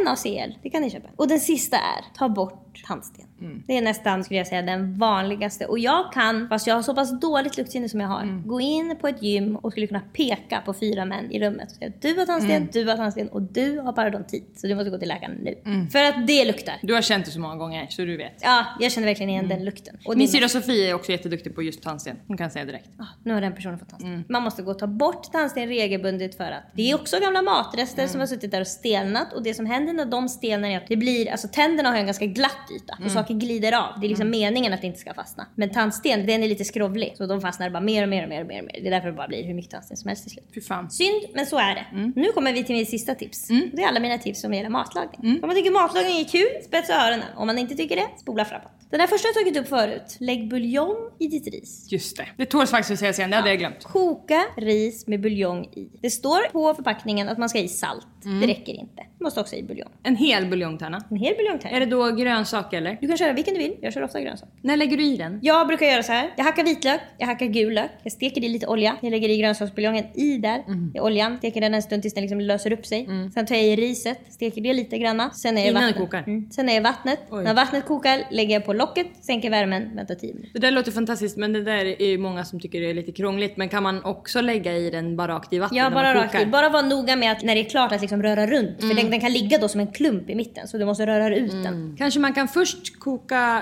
NaCl, det kan ni köpa. Och den sista är, ta bort tandsten. Det är nästan, skulle jag säga, den vanligaste. Och jag kan, fast jag har så pass dåligt luktsinne som jag har, gå in på ett gym och skulle kunna peka på fyra män i rummet och säga du har tandsten, du har tandsten och du har parodontit. Så du måste gå till läkaren nu. För att det luktar. Du har känt det så många gånger så du vet. Ja, jag känner verkligen igen den lukten. Och Min syrra Sofie är också jätteduktig på just tandsten. Hon kan säga direkt. Ah, nu har den personen fått tandsten. Man måste gå och ta bort tandsten regelbundet för att det är också gamla matrester som har suttit där och stelnat och det som händer när de stelnar är att det blir, alltså tänderna har en ganska glatt yta och saker glider av. Det är liksom meningen att det inte ska fastna. Men tandsten, den är lite skrovlig så de fastnar bara mer och mer och mer och mer. Och mer. Det är därför det bara blir hur mycket tandsten som helst till slut. Fy fan. Synd, men så är det. Nu kommer vi till mitt sista tips. Det är alla mina tips som gäller matlagning. Om man tycker matlagning är kul, spetsa öronen. Om man inte tycker det, spola framåt. Den här första jag tagit upp förut. Lägg buljong i ditt ris. Just det. Det tåls faktiskt att sägas igen, det hade jag glömt. Koka ris med buljong i. Det står på förpackningen att man ska ha i salt. Det räcker inte. Du måste också ha i buljong. En hel buljongtärna. En hel buljongtärna. Är det då grönsak eller? Du kan köra vilken du vill. Jag kör ofta grönsak. När lägger du i den? Jag brukar göra så här. Jag hackar vitlök, jag hackar gul lök, jag steker i lite olja. Jag lägger i grönsaksbuljongen i där, i oljan. Steker den en stund tills den liksom löser upp sig. Sen tar jag i riset, steker det lite granna. Sen är Innan det vattnet. kokar? Mm. Sen är det vattnet. Oj. När vattnet kokar lägger jag på locket, sänker värmen, väntar 10 minuter. Det där låter fantastiskt men det där är ju många som tycker det är lite krångligt. Men kan man också lägga i den bara rakt i vatten Ja, bara rakt kokar? i. Bara vara noga med att när det är klart att liksom röra runt. För den, den kan ligga då som en klump i mitten så du måste röra ut den. Kanske man kan först koka,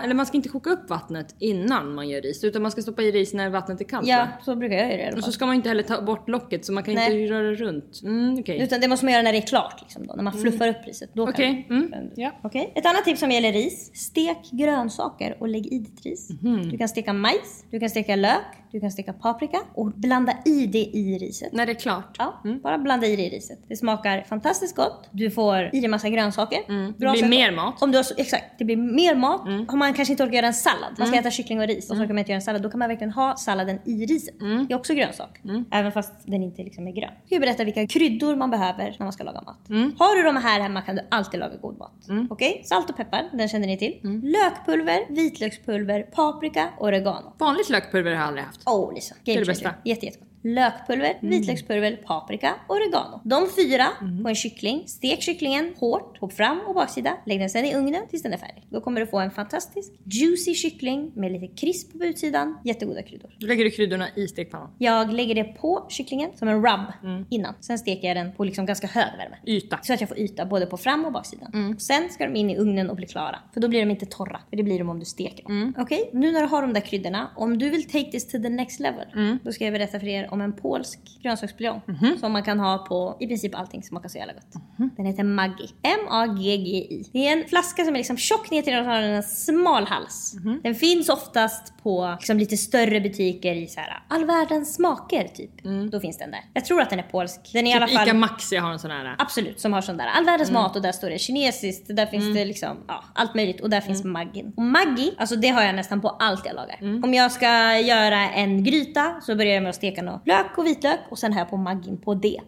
eller man ska inte koka upp vattnet innan man gör ris. Utan man ska stoppa i ris när vattnet är kallt Ja, va? så brukar jag göra det Och så ska man inte heller ta bort locket så man kan Nej. inte röra runt. Mm, okej. Utan det måste man göra när det är klart. Liksom då, när man fluffar upp riset. Då kan Okej, du- mm, ja. Okej. Ett annat tips som gäller ris. Stek grönsaker och lägg i ditt ris. Mhm. Du kan steka majs, du kan steka lök, du kan steka paprika och blanda i det i riset. När det är klart. Ja, bara blanda i det i riset. Det smakar fantastiskt gott. Du får i dig massa grönsaker. Mm. Det blir sätt- mer mat. Om du har, exakt, det blir mer mat. Mm. Om man kanske inte orkar göra en sallad. Man ska äta kyckling och ris och så orkar man inte göra en sallad. Då kan man verkligen ha salladen i riset. Mm. Det är också grönsak. Även fast den inte liksom är grön. Jag berätta vilka kryddor man behöver när man ska laga mat. Mm. Har du de här hemma kan du alltid laga god mat. Okej? Salt och peppar, den känner ni till. Mm. Lökpulver, vitlökspulver, paprika, oregano. Vanligt lökpulver har jag aldrig haft. Åh oh, Lisa, det game bästa. changer. Jätte, jättegott. Lökpulver, vitlökspulver, paprika och oregano. De fyra Mm. på en kyckling. Stek kycklingen hårt på fram och baksida. Lägg den sen i ugnen tills den är färdig. Då kommer du få en fantastisk juicy kyckling med lite krisp på utsidan. Jättegoda kryddor. Då lägger du kryddorna i stekpannan. Jag lägger det på kycklingen som en rub Mm. innan. Sen steker jag den på liksom ganska hög värme. Yta. Så att jag får yta både på fram och baksidan. Mm. Sen ska de in i ugnen och bli klara. För då blir de inte torra. För det blir de om du steker dem. Mm. Okej, nu när du har de där kryddorna. Om du vill take this to the next level. Mm. Då ska jag berätta för er om en polsk grönsaksbuljong. Mhm. Som man kan ha på i princip allting som smakar så jävla gott. Den heter Maggi. M-A-G-G-I. Det är en flaska som är liksom tjock ner till den och har en smal hals. Mhm. Den finns oftast på liksom lite större butiker i så här all världens smaker typ. Då finns den där. Jag tror att den är polsk. Den är i alla Mm. Typ fall... Ica Maxi har en sån här. Absolut, som har sån där all världens Mm. mat och där står det kinesiskt, där finns det liksom ja, allt möjligt och där finns Mm. maggin. Och maggi, alltså det har jag nästan på allt jag lagar. Om jag ska göra en gryta så börjar jag med att steka lök och vitlök och sen har jag på maggin på det.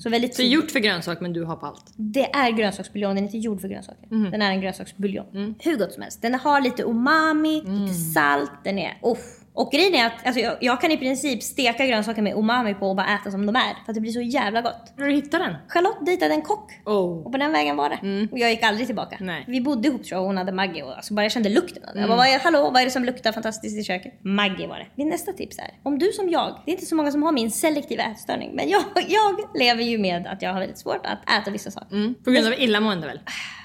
Så väldigt. Så gjort för grönsak men du har på allt. Det är grönsaksbuljong, den är inte gjord för grönsaker. Mhm. Den är en grönsaksbuljong. Mm. Hur gott som helst. Den har lite umami, lite salt, den är... Oh. Och grejen är att alltså, jag, jag kan i princip steka grönsaker med umami på och bara äta som de är. För att det blir så jävla gott. Har du hittat den? Charlotte dejtade en kock. Oh. Och på den vägen var det. Och jag gick aldrig tillbaka. Nej. Vi bodde ihop tror jag och hon hade Maggie och alltså bara jag kände lukten av det. Jag bara, vad är, hallå vad är det som luktar fantastiskt i köket? Maggie var det. Min nästa tips är, om du som jag, det är inte så många som har min selektiva ätstörning, men jag, jag lever ju med att jag har väldigt svårt att äta vissa saker. Mm. På grund av illamående väl?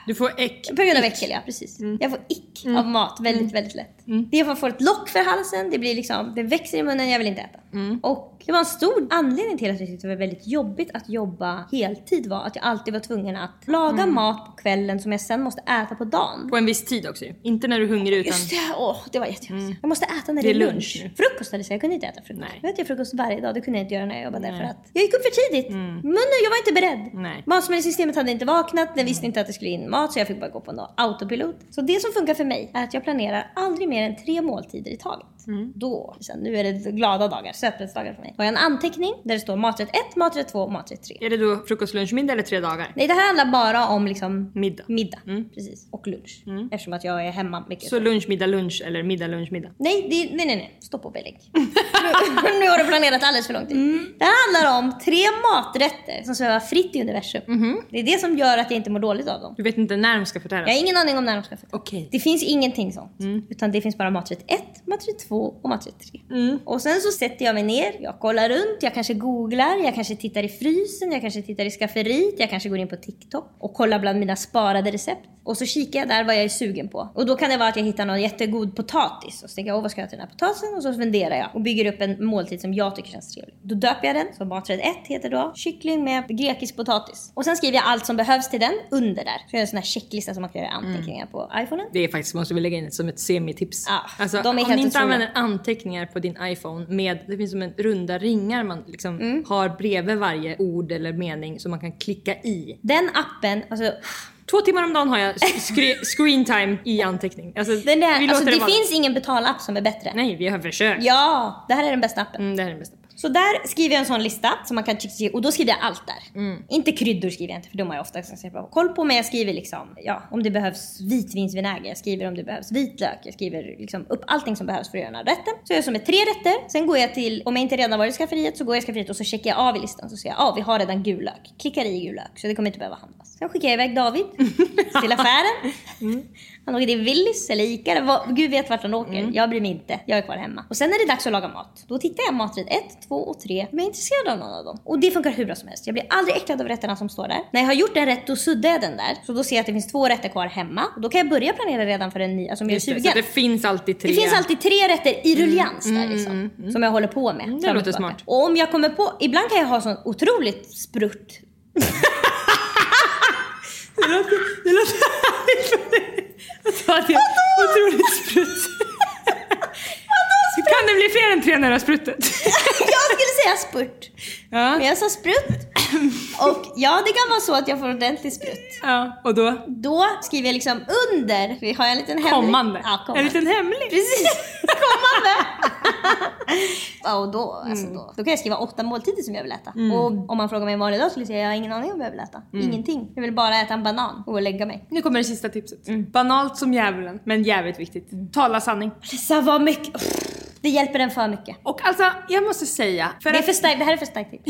Du får äck. På grund av äckel ja, precis. Jag får ick av mat väldigt, väldigt lätt. Det är för att få ett lock för halsen, det blir liksom, det växer i munnen, jag vill inte äta. Och det var en stor anledning till att jag tyckte det var väldigt jobbigt att jobba heltid var att jag alltid var tvungen att laga mat på kvällen som jag sen måste äta på dagen. På en viss tid också. Inte när du är hungrig utan... Just det, åh det var jättejobbigt. Jag måste äta när Det är lunch lunch. nu. Frukost jag sagt, jag kunde inte äta frukost. Nej. Jag äter frukost varje dag, det kunde jag inte göra när jag jobbade för att jag gick upp för tidigt. Munnen, jag var inte beredd. Nej. Matsmältningssystemet hade inte vaknat, den visste inte att det skulle in mat så jag fick bara gå på någon autopilot. Så det som funkar för mig är att jag planerar aldrig mer än tre måltider i taget. Då, sen, nu är det glada dagar, sötbrödsdagar för mig. Har jag en anteckning där det står maträtt 1, maträtt 2 och maträtt 3. Är det då frukost, lunch, middag eller tre dagar? Nej det här handlar bara om liksom Middag. middag. Precis. Och lunch. Eftersom att jag är hemma mycket. Så lunch, middag, lunch eller middag, lunch, middag? Nej, det, nej, nej, nej. Stopp och belägg. nu, nu har du planerat alldeles för lång tid. Det handlar om tre maträtter som svävar fritt i universum. Det är det som gör att jag inte mår dåligt av dem. Du vet inte när de ska förtäras? Jag har ingen aning om när de ska förtäras. Okej. Det finns ingenting sånt. Utan det finns bara maträtt 1, maträtt 2 och maträtt 3. Och sen så sätter jag mig ner, jag kollar runt, jag kanske googlar, jag kanske tittar i frysen, jag kanske tittar i skafferiet, jag kanske går in på TikTok och kollar bland mina sparade recept. Och så kikar jag där vad jag är sugen på. Och då kan det vara att jag hittar någon jättegod potatis. Och så tänker jag, åh vad ska jag ha till den här potatisen? Och så funderar jag och bygger upp en måltid som jag tycker känns trevlig. Då döper jag den, så maträtt 1 heter då kyckling med grekisk potatis. Och sen skriver jag allt som behövs till den under där. Så jag en sån här checklista som man kan göra anteckningar på iPhonen. Det är faktiskt, måste vi lägga in som ett semitips. Ja, alltså, de är helt otroliga. Använder anteckningar på din iPhone med, det finns som en runda ringar man liksom Mm. har bredvid varje ord eller mening som man kan klicka i. Den appen, alltså Två timmar om dagen har jag screen time i anteckning. Alltså, där, alltså det vara. finns ingen betalapp som är bättre. Nej, vi har försökt. Ja, det här är den bästa appen. Mm, det här är den bästa. Så där skriver jag en sån lista som man kan klicka och då skriver jag allt där. Inte kryddor skriver jag inte för de har jag ofta ganska bra koll på men jag skriver liksom, ja om det behövs vitvinsvinäger, jag skriver om det behövs vitlök, jag skriver liksom upp allting som behövs för att göra den här rätten. Så jag gör som med tre rätter, sen går jag till, om jag inte redan varit i skafferiet så går jag i skafferiet och så checkar jag av i listan så ser jag, ja ah, vi har redan gul lök. Klickar i gul lök så det kommer inte behöva handlas. Sen skickar jag iväg David till affären. Han åker till Willys eller Ica, eller vad, gud vet vart han åker. Jag bryr mig inte, jag är kvar hemma. Och sen är det dags att laga mat. Då tittar jag maträtt 1, 2 och 3 om jag är intresserad av någon av dem. Och det funkar hur bra som helst. Jag blir aldrig äcklad av rätterna som står där. När jag har gjort en rätt då suddar jag den där. Så då ser jag att det finns två rätter kvar hemma. Och då kan jag börja planera redan för en ny, alltså om jag är det, sugen. så det finns alltid tre. Det finns alltid tre rätter i ruljans där liksom. Som jag håller på med. och låter smart. Och om jag kommer på, ibland kan jag ha sån otroligt sprutt. Det låter, härligt för dig. Att ha det otroligt sprutt. Kan det bli fler än tre när du har spruttet? jag skulle säga spurt. Ja. Men jag sa sprutt. Och ja, det kan vara så att jag får ordentlig sprutt. ja. Och då? Då skriver jag liksom under, vi har en liten hemlig... Kommande. Ja, kommande. En liten hemlig. Precis, kommande. ja, och då, alltså då, då kan jag skriva åtta måltider som jag vill äta. Och om man frågar mig en vanlig dag skulle jag säga jag har ingen aning om vad jag vill äta. Ingenting. Jag vill bara äta en banan och lägga mig. Nu kommer det sista tipset. Banalt som djävulen, men jävligt viktigt. Tala sanning. Lisa, vad mycket... Det hjälper den för mycket. Och alltså, jag måste säga... För Det, är att- för stark, det här är för starkt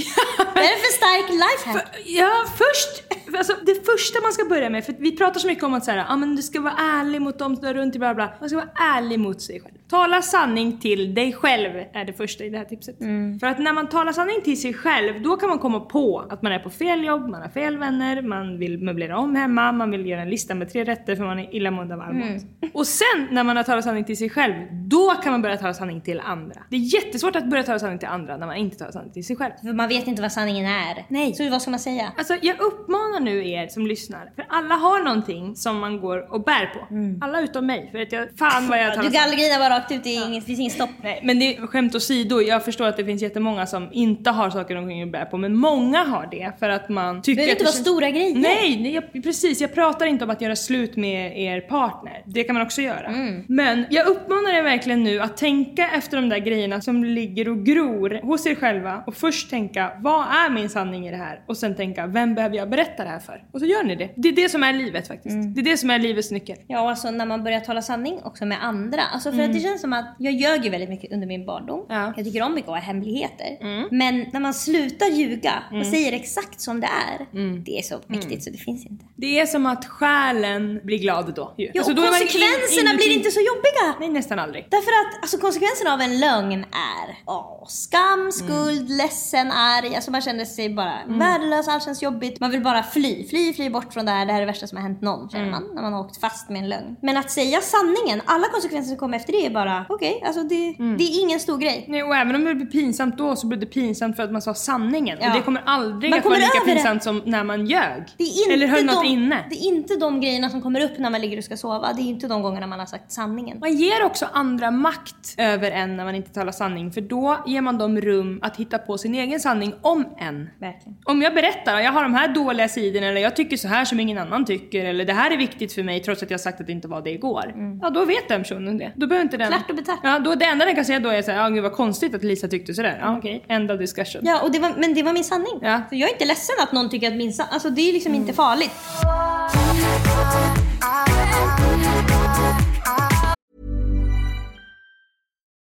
det här är för stark lifehack. Ja, först, alltså det första man ska börja med, för vi pratar så mycket om att säga, ah, men du ska vara ärlig mot dem som är runt dig, bla bla. Man ska vara ärlig mot sig själv. Tala sanning till dig själv är det första i det här tipset. För att när man talar sanning till sig själv, då kan man komma på att man är på fel jobb, man har fel vänner, man vill möblera om hemma, man vill göra en lista med tre rätter för man är illamående av armont. Och sen när man har talat sanning till sig själv, då kan man börja tala sanning till andra. Det är jättesvårt att börja tala sanning till andra när man inte talar sanning till sig själv. För man vet inte vad sanningen är. Nej. Så vad ska man säga? Alltså jag uppmanar nu er som lyssnar, för alla har någonting som man går och bär på. Alla utom mig, för att jag, fan vad jag talar Du gallgrinar bara rakt ut, det, är inget, det finns ingen stopp. Nej, men det är skämt åsido, jag förstår att det finns jättemånga som inte har saker de kan bära på, men många har det för att man tycker att inte vara stora grejer. Nej, nej jag, precis. Jag pratar inte om att göra slut med er partner. Det kan man också göra. Mm. Men jag uppmanar er verkligen nu att tänka efter de där grejerna som ligger och gror hos er själva och först tänka vad är min sanning i det här? Och sen tänka vem behöver jag berätta det här för? Och så gör ni det. Det är det som är livet faktiskt. Mm. Det är det som är livets nyckel. Ja, alltså när man börjar tala sanning också med andra. Alltså för att det känns som att jag ljög ju väldigt mycket under min barndom. Ja. Jag tycker om mycket att ha hemligheter. Men när man slutar ljuga och säger exakt som det är. Det är så mäktigt så det finns inte. Det är som att själen blir glad då. ju. Ja, Alltså, då man in- konsekvenserna inuti- blir inte så jobbiga. Nej, nästan aldrig. Därför att alltså, konsekvenserna av en lögn är åh, skam, skuld, ledsen, arg. Alltså man känner sig bara värdelös, allt känns jobbigt. Man vill bara fly, fly, fly bort från det här. Det här är det värsta som har hänt någon känner man när man har åkt fast med en lögn. Men att säga sanningen, alla konsekvenser som kommer efter det bara okej, alltså det, det är ingen stor grej. Nej, och även om det blir pinsamt då så blir det pinsamt för att man sa sanningen. Ja. Och det kommer aldrig Man att vara kommer lika över det. pinsamt som när man ljög. Eller höll något de, inne. Det är inte de grejerna som kommer upp när man ligger och ska sova. Det är inte de gångerna man har sagt sanningen. Man ger också andra makt över en när man inte talar sanning för då ger man dem rum att hitta på sin egen sanning om en. Verkligen. Om jag berättar jag har de här dåliga sidorna eller jag tycker så här som ingen annan tycker eller det här är viktigt för mig trots att jag sagt att det inte var det igår. Ja då vet den personen det. Då behöver inte den... Klart och betart. Ja då det enda den kan säga då är såhär, ja gud vad konstigt att Lisa tyckte sådär. Ja okej, end of discussion. Ja, och det var, men det var min sanning. Ja. Så jag är inte ledsen att någon tycker att min sanning... Alltså det är liksom inte farligt.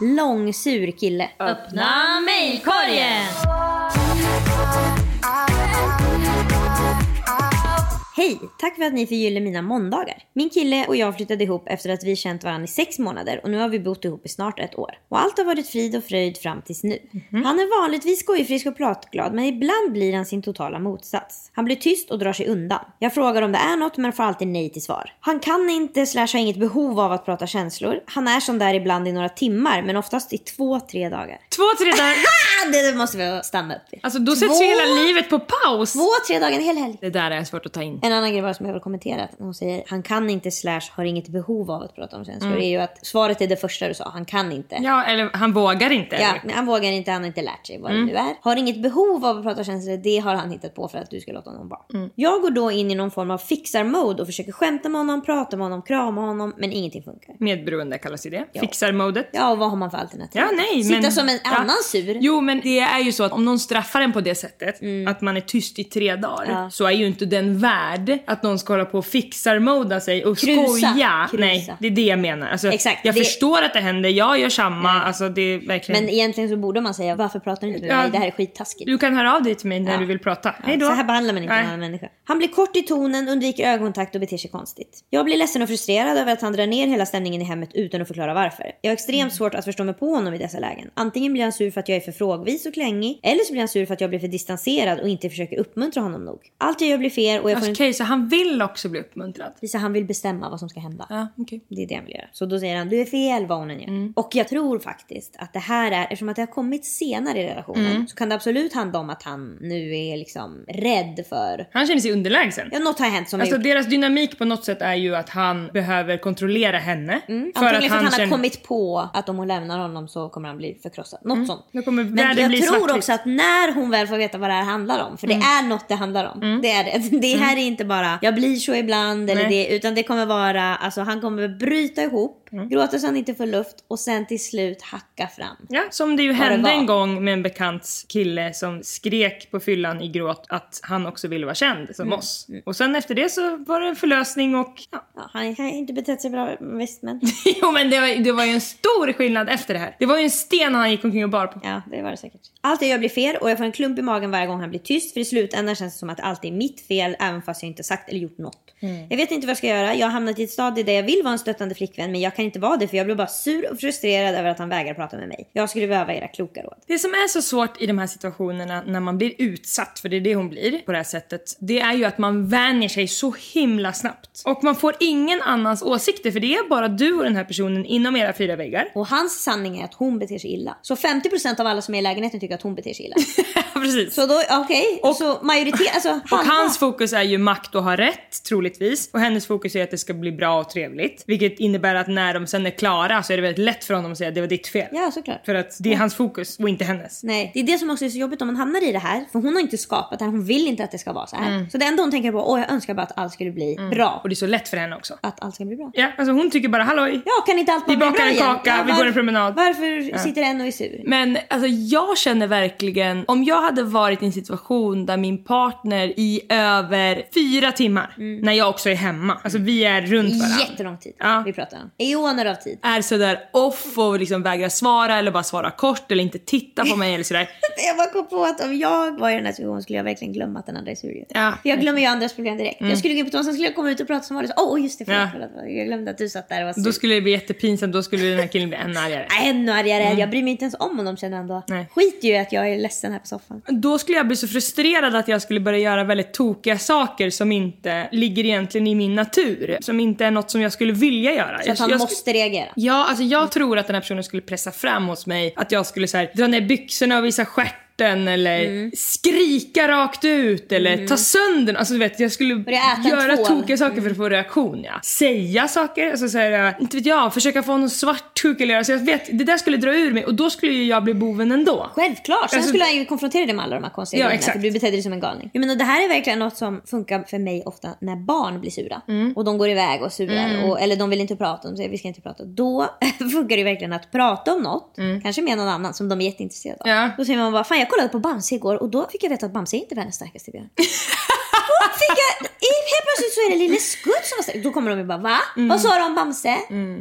Långsur kille. Öppna mejlkorgen! Hej! Tack för att ni förgyller mina måndagar. Min kille och jag flyttade ihop efter att vi känt varandra i sex månader och nu har vi bott ihop i snart ett år. Och allt har varit frid och fröjd fram tills nu. Han är vanligtvis skojfrisk och pratglad men ibland blir han sin totala motsats. Han blir tyst och drar sig undan. Jag frågar om det är något men får alltid nej till svar. Han kan inte slash har inget behov av att prata känslor. Han är som där ibland i några timmar men oftast i två, tre dagar. Två, tre dagar. Det måste vi stanna upp vid. Alltså då sätts ju hela livet på paus. Två, tre dagar, en hel helg. Det där är svårt att ta in. En annan grej bara som jag vill kommentera. Hon säger han kan inte slash har inget behov av att prata om känslor. Mm. är ju att svaret är det första du sa. Han kan inte. Ja, eller han vågar inte. Ja, han vågar inte, han har inte lärt sig vad Mm. det nu är. Har inget behov av att prata känslor, det har han hittat på för att du ska låta honom vara. Mm. Jag går då in i någon form av fixar-mode och försöker skämta med honom, prata med honom, krama honom, men ingenting funkar. Medberoende kallas ju det. Fixar-modet. Ja, och vad har man för alternativ? Ja, nej, Sitta men, som en ja. annan sur. Jo, men det är ju så att om någon straffar en på det sättet, att man är tyst i tre dagar, Mm. Ja. så är ju inte den värd att någon ska hålla på och fixar-moda sig och Krusa. skoja. Krusa. Nej, det är det jag menar. Alltså, Exakt, jag det- förstår att det händer, jag gör samma. Alltså, det är verkligen... Men egentligen så borde man säga varför pratar du inte med Ja. mig? Det här är skittaskigt. Du kan höra av dig till mig när Ja. du vill prata. Ja, Hej då. Så här behandlar man inte Nej. en annan människa. Han blir kort i tonen, undviker ögonkontakt och beter sig konstigt. Jag blir ledsen och frustrerad över att han drar ner hela stämningen i hemmet utan att förklara varför. Jag har extremt Mm. svårt att förstå mig på honom i dessa lägen. Antingen blir han sur för att jag är för frågvis och klängig, eller så blir han sur för att jag blir för distanserad och inte försöker uppmuntra honom nog. Allt jag gör blir fel och jag får Okej, så han vill också bli uppmuntrad? Visa han vill bestämma vad som ska hända. Ja, okej. Det är det han vill göra. Så då säger han, du är fel vad hon än gör. Och jag tror faktiskt att det här är, eftersom att det har kommit senare i relationen, så kan det absolut handla om att han nu är liksom rädd för, Han känner sig underlägsen. ja något har hänt som Alltså har gjort deras dynamik på något sätt är ju att han behöver kontrollera henne. För Mm. Antingen för att han har känner- kommit på att om hon lämnar honom så kommer han bli förkrossad. Något sånt. Då kommer Men jag tror svartvit. också att när hon väl får veta vad det här handlar om, för det Mm. är något det handlar om. Det är det. Det här är inte bara jag blir så ibland eller Nej. det, utan det kommer vara, alltså han kommer bryta ihop, Mm. gråta så han inte får luft och sen till slut hacka fram. Ja, som det ju det hände var. en gång med en bekant kille som skrek på fyllan i gråt att han också ville vara känd som Mm. oss. Och sen efter det så var det en förlösning och ja. Ja, han har inte betett sig bra visst men. Jo men det var, det var ju en stor skillnad efter det här. Det var ju en sten han gick omkring och bar på. Ja, det var det säkert. Allt jag gör blir fel och jag får en klump i magen varje gång han blir tyst. För i slutändan känns det som att allt är mitt fel även fast jag inte sagt eller gjort något. Jag vet inte vad jag ska göra. Jag har hamnat i ett stadie där jag vill vara en stöttande flickvän men jag kan inte vara det för jag blir bara sur och frustrerad över att han vägrar prata med mig. Jag skulle behöva era kloka råd. Det som är så svårt i de här situationerna när man blir utsatt, för det är det hon blir på det här sättet, det är ju att man vänjer sig så himla snabbt. Och man får ingen annans åsikter för det är bara du och den här personen inom era fyra väggar. Och hans sanning är att hon beter sig illa. Så 50% av alla som är i lägenheten tycker att hon beter sig illa. Precis. Så då, okej. Och- Så majoritet, alltså Och halva- hans fokus är ju makt och ha rätt, troligtvis. Och hennes fokus är att det ska bli bra och trevligt. Vilket innebär att när de sen är klara så är det väldigt lätt för honom att säga att det var ditt fel. Ja, såklart. För att det är hans fokus och inte hennes. Nej, det är det som också är så jobbigt om man hamnar i det här. För hon har inte skapat det här, hon vill inte att det ska vara så här. Mm. Så det enda hon tänker på, åh jag önskar bara att allt skulle bli bra. Och det är så lätt för henne också. Att allt ska bli bra. Ja, alltså hon tycker bara halloj. Ja, kan inte allt Vi bara bli bakar bra en igen? kaka, ja, vi går en promenad. Varför sitter en och är sur? Men alltså jag känner verkligen, om jag hade varit i en situation där min partner i över fyra timmar, när jag också är hemma, alltså vi är runt varandra. Jättelång tid Ja. vi pratar om. Eoner av tid. Är sådär off och liksom vägrar svara eller bara svara kort eller inte titta på mig eller sådär. Jag bara kom på att om jag var i den här situationen skulle jag verkligen glömma att den andra är sur. Ja. För jag glömmer ju andras problem direkt. Jag skulle gå in på toan, sen skulle jag komma ut och prata som vanligt. Åh oh, just det, förlåt, Ja. Jag glömde att du satt där och var sur. Då skulle det bli jättepinsamt, då skulle den här killen bli ännu argare. Ännu argare. Jag bryr mig inte ens om honom känner han då. Nej. Skit ju i att jag är ledsen här på soffan. Då skulle jag bli så frustrerad att jag skulle börja göra väldigt tokiga saker som inte ligger egentligen i min natur. Som inte är något som jag skulle vilja göra. Så att han jag, jag måste reagera. Ja, alltså jag tror att den här personen skulle pressa fram hos mig att jag skulle så här, dra ner byxorna och visa stjärten eller Mm. skrika rakt ut eller ta sönder Alltså du vet, jag skulle göra tokiga saker för att få reaktion. Ja. Säga saker, alltså så här, inte vet jag, försöka få någon svartsjuk eller alltså jag vet, det där skulle dra ur mig och då skulle jag bli boven ändå. Självklart. Sen Alltså- skulle ju konfrontera dig med alla de här konstiga Ja, grejerna. För du betedde dig som en galning. Jag menar, det här är verkligen något som funkar för mig ofta när barn blir sura. Mm. Och de går iväg och surar. Och, eller de vill inte prata. De säger vi ska inte prata. Då funkar det verkligen att prata om något. Kanske med någon annan som de är jätteintresserade av. Mm. Ja. Då säger man bara fan jag kollade på Bamse igår och då fick jag veta att Bamse är inte världens starkaste björn. Då fick jag, i- helt plötsligt så är det Lille Skutt som var stark. Då kommer de ju bara va? Mm. Vad sa du om Bamse?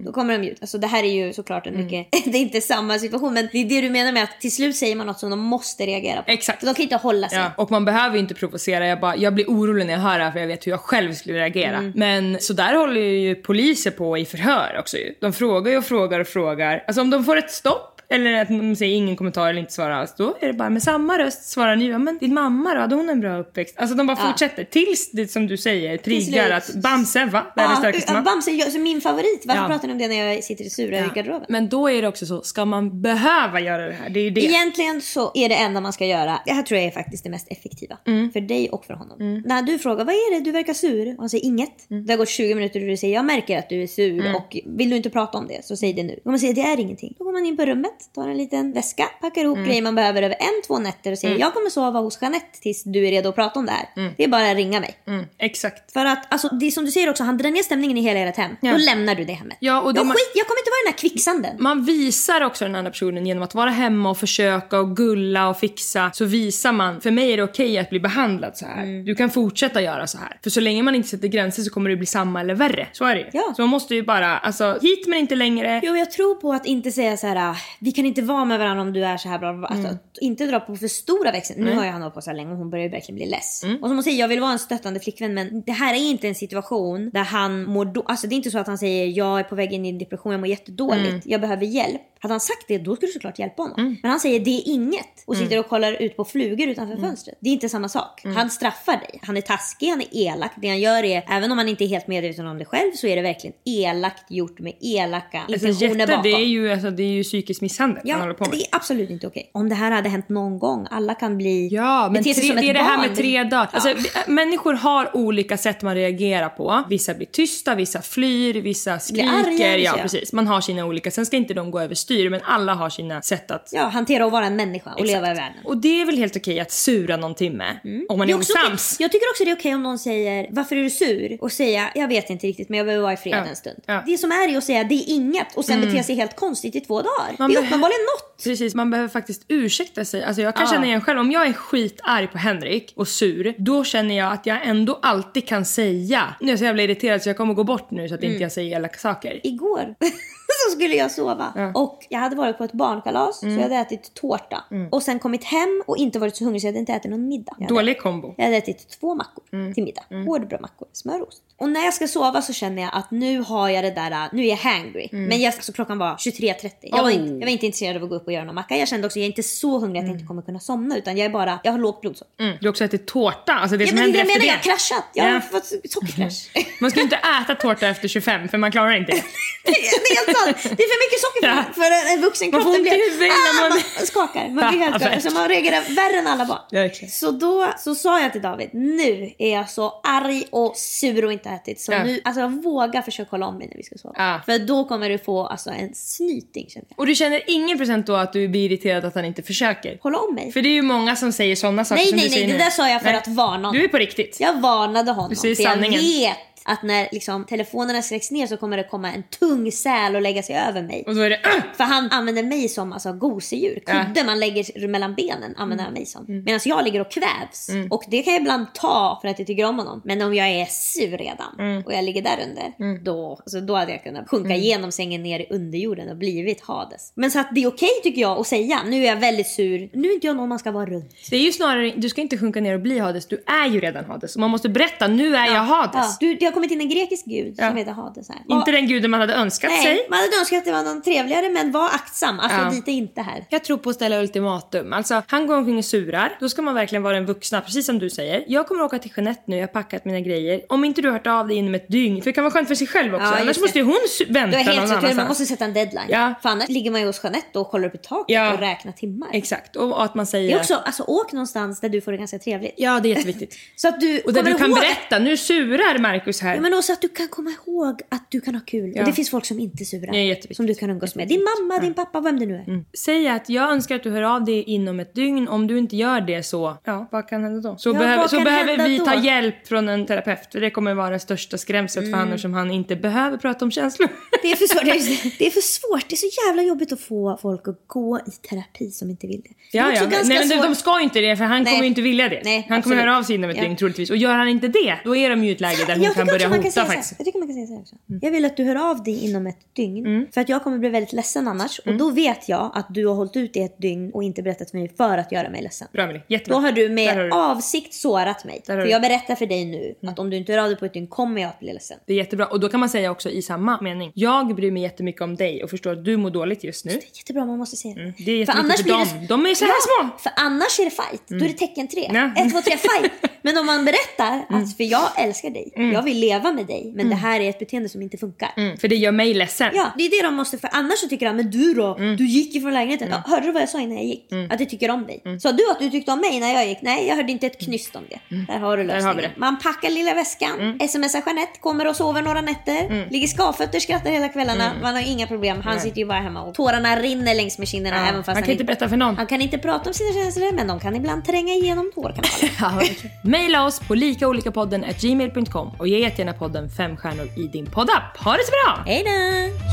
Då kommer de ut. Alltså det här är ju såklart en Mm. mycket, det är inte samma situation men det är det du menar med att till slut säger man något som de måste reagera på. Exakt. För de kan inte hålla sig. Ja, och man behöver ju inte provocera. Jag, bara, jag blir orolig när jag hör det här för jag vet hur jag själv skulle reagera. Mm. Men så där håller ju poliser på i förhör också ju. De frågar ju och frågar och frågar. Alltså om de får ett stopp Eller att de säger ingen kommentar eller inte svarar alls. Då är det bara med samma röst svarar ni, ja men din mamma då, hade hon en bra uppväxt? Alltså de bara fortsätter tills det som du säger triggar att Bamse, va? Världens starkaste ja, man. Bamse är ju- min favorit. Varför Ja. pratar ni om det när jag sitter i sura i garderoben? Men då är det också så, ska man behöva göra det här? Det är det. Egentligen så är det enda man ska göra, det här tror jag är faktiskt det mest effektiva. Mm. För dig och för honom. När du frågar vad är det, du verkar sur. Och han säger inget. Mm. Det har gått 20 minuter och du säger jag märker att du är sur och vill du inte prata om det så säg det nu. Om man säger det är ingenting. Då går man in på rummet, tar en liten väska, packar ihop Mm. grejer man behöver över en, två nätter och säger jag kommer sova hos Jeanette tills du är redo att prata om det här. Det är bara att ringa mig. Mm, exakt. För att alltså, det är som du säger också, han drar ner stämningen i hela ert hem. Ja. Då lämnar du det hemmet. Ja, och det jag, man- skit, jag kommer inte vara den här kvicksanden. Man visar också den andra personen genom att vara hemma och försöka och gulla och fixa. Så visar man, för mig är det okej att bli behandlad så här. Mm. Du kan fortsätta göra så här. För så länge man inte sätter gränser så kommer det bli samma eller värre. Så är det ju. Ja. Så man måste ju bara, alltså hit men inte längre. Jo, jag tror på att inte säga så här, "Ah, vi kan inte vara med varandra om du är så här bra. Alltså, att inte dra på för stora växlar. Nu har han hållit på så här länge och hon börjar verkligen bli less. Och som hon säger, jag vill vara en stöttande flickvän men det här är inte en situation där han mår då. Alltså det är inte så att han säger jag är på väg in i en depression, jag mår jättedåligt, jag behöver hjälp. Hade han sagt det då skulle du såklart hjälpa honom. Men han säger det är inget och sitter och kollar ut på flugor utanför fönstret. Det är inte samma sak. Han straffar dig. Han är taskig, han är elak. Det han gör är, även om han inte är helt medveten om det själv så är det verkligen elakt gjort med elaka Alltså, intentioner jätte, bakom. det, är ju, alltså, det är ju psykisk misshandel han Ja, håller på med. det är absolut inte okej. Om det här hade hänt någon gång, alla kan bli... Ja, men tre, det är det här med tre dagar. Alltså, Ja. äh, Människor har olika sätt man reagerar på. Vissa blir tysta, vissa flyr, vissa skriker. arga, ja, precis. Man har sina olika. Sen ska inte de gå överstyr, men alla har sina sätt att... Ja, hantera och vara en människa och leva i världen. Mm. Och det är väl helt okej att sura någon timme. Om man är osams. Jag tycker också det är okej om någon säger varför är du sur? Och säga jag vet inte riktigt men jag behöver vara i fred Ja. en stund. Ja. Det som är är att säga det är inget och sen bete sig helt konstigt i två dagar. Man det är uppenbarligen något. Precis, man behöver faktiskt ursäkta sig. Alltså jag kan Ja. känna igen själv, om jag är skitarg på Henrik och sur, då känner jag att jag ändå alltid kan säga, nu är jag så jävla irriterad så jag kommer gå bort nu så att Mm. inte jag säger elaka saker. Igår så skulle jag sova och jag hade varit på ett barnkalas Mm. så jag hade ätit tårta. Och sen kommit hem och inte varit så hungrig så jag hade inte ätit någon middag. Jag hade Dålig kombo. Jag hade ätit två mackor Mm. till middag. Hårdbrödmackor, smörost. Och när jag ska sova så känner jag att nu har jag det där, nu är jag hangry. Men jag, så klockan var 23.30. Jag, var Mm. Oh. inte, jag var inte intresserad av att gå upp och göra någon macka. Jag kände också att jag är inte så hungrig att jag inte kommer kunna somna. Utan jag är bara, jag har lågt blodsocker. Mm. Du har också ätit tårta, alltså det Ja, som men händer det jag efter menar, det. jag har kraschat. Jag har Ja. fått sockerkrasch. Man ska ju inte äta tårta efter 25 för man klarar inte det. det är helt sant. Det är för mycket socker för, Ja. för en, en vuxen Man kropp. får Det ont i huvudet ah, man- man skakar. Man blir helt Ja, skakad. Så man reagerar värre än alla barn. Verkligen. Så då så sa jag till David, nu är jag så arg och sur och inte ätit. Så Ja. nu, alltså våga försöka hålla om mig när vi ska sova. Ja. För då kommer du få alltså, en snyting känner jag. Och du känner ingen procent då att du blir irriterad att han inte försöker? Hålla om mig. För det är ju många som säger sådana saker Nej, som nej, du säger nej, det nu. där sa jag för Nej. att varna honom. Du är på riktigt. Jag varnade honom. Du säger för jag sanningen. vet att när liksom, telefonerna släcks ner så kommer det komma en tung säl och lägga sig över mig. Och då är det! För han använder mig som alltså, gosedjur. Kudde man lägger mellan benen använder han mig som. Medan jag ligger och kvävs. Och det kan jag ibland ta för att jag tycker om honom. Men om jag är sur redan och jag ligger där under. Då, alltså, då hade jag kunnat sjunka igenom sängen ner i underjorden och blivit Hades. Men så att det är okej tycker jag att säga. Nu är jag väldigt sur. Nu är inte jag någon man ska vara runt. Det är ju snarare, du ska inte sjunka ner och bli Hades, du är ju redan Hades. Man måste berätta, nu är jag Hades. Ja. Du, har kommit in en grekisk gud Ja. som heter Hades här. Inte Ja. den guden man hade önskat Nej, sig. man hade önskat att det var någon trevligare men var aktsam. Afrodite är inte här. Jag tror på att ställa ultimatum. Alltså, han går omkring och surar. Då ska man verkligen vara den vuxna, precis som du säger. Jag kommer åka till Jeanette nu, jag har packat mina grejer. Om inte du har hört av dig inom ett dygn, för det kan vara skönt för sig själv också. Ja, Annars måste ju hon vänta någon rätt, man annanstans. måste sätta en deadline. Ja. För annars ligger man ju hos Jeanette och kollar upp i taket Ja. och räknar timmar. Exakt, och att man säger... Det är också, alltså åk någonstans där du får det ganska trevligt. Ja, det är jätteviktigt. Så att du Och där du kan ihåg berätta, nu surar Markus här. Ja, men också att du kan komma ihåg att du kan ha kul. Ja. Och det finns folk som inte. Det är jätteviktigt. som du kan umgås med. Din mamma, din pappa, vem det nu är. Säg att jag önskar att du hör av dig inom ett dygn. Om du inte gör det så, ja, vad kan hända då? Så, Ja, behöver, så behöver vi då? ta hjälp från en terapeut. För det kommer vara det största skrämset för honom eftersom han inte behöver prata om känslor. Det är, för svårt. det är för svårt. Det är så jävla jobbigt att få folk att gå i terapi som inte vill det. det är Ja, ja. Nej, men de, ska ju inte det för han Nej. kommer ju inte vilja det. Nej, han kommer absolut. höra av sig inom ett Ja. dygn troligtvis. Och gör han inte det, då är de ju i ett läge där hon jag kan börja kan hota säga så här. faktiskt. Mm. Jag tycker man kan säga så här också. Jag vill att du hör av dig inom ett dygn. För att jag kommer bli väldigt ledsen annars. Mm. Och då vet jag att du har hållit ut i ett dygn och inte berättat för mig för att göra mig ledsen. Bra Emelie, jättebra. Då har du med har du. avsikt sårat mig. För jag berättar för dig nu att om du inte hör av dig på ett dygn kommer jag att bli ledsen. Det är jättebra och då kan man säga också i samma mening. Jag bryr mig jättemycket om dig och förstår att du mår dåligt just nu. Det är jättebra, man måste säga det. Mm, det är jättemycket för blir dem. De är så här små. För annars är det fight. Då är det tecken tre. Ja. Ett, två, tre, fight. Men om man berättar att för jag älskar dig, jag vill leva med dig, men det här är ett beteende som inte funkar. Mm, för det gör mig ledsen. Ja, det är det de måste, för annars så tycker han, men du då? Mm. Du gick ifrån lägenheten. Ja, hörde du vad jag sa innan jag gick? Att jag tycker om dig. Mm. Sa du att du tyckte om mig när jag gick? Nej, jag hörde inte ett knyst om det. Där har du har lösningen. Mm. Man packar lilla väskan, smsar Jeanette, kommer och sover några nätter, ligger skavfötter, skrattar hela kvällarna. Man har inga problem. Han sitter ju bara hemma och tårarna rinner längs med kinderna. Ja, även fast han kan inte berätta för någon. Han kan inte prata om sina känslor, men de kan ibland tränga igenom tårkanaler. Maila oss på likaolikapodden gmail.com och ge jättegärna podden fem stjärnor i din poddapp. Ha det så bra! Hej då!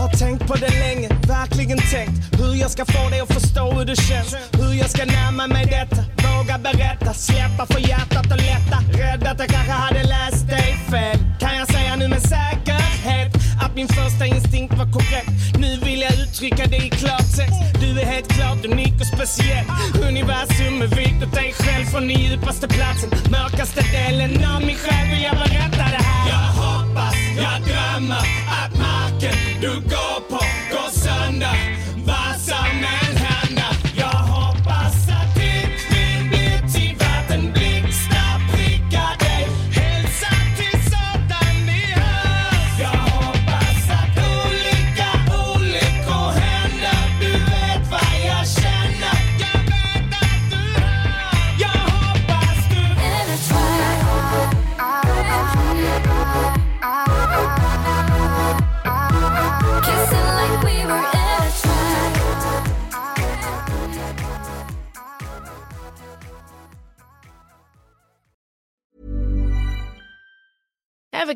Har tänkt på det länge, verkligen tänkt hur jag ska få dig att förstå hur det känns. Hur jag ska närma mig detta, våga berätta, släppa för hjärtat och lätta. Rädd att jag kanske hade läst dig fel. Kan jag säga nu med säkerhet att min första instinkt var korrekt. Nu vill jag uttrycka det i klartext. Du är helt klart unik och speciell. Universum är vikt åt dig själv från den djupaste platsen. Mörkaste delen av min själ vill jag berätta det här. Jag hoppas, jag drömmer att marken du går på går sönder.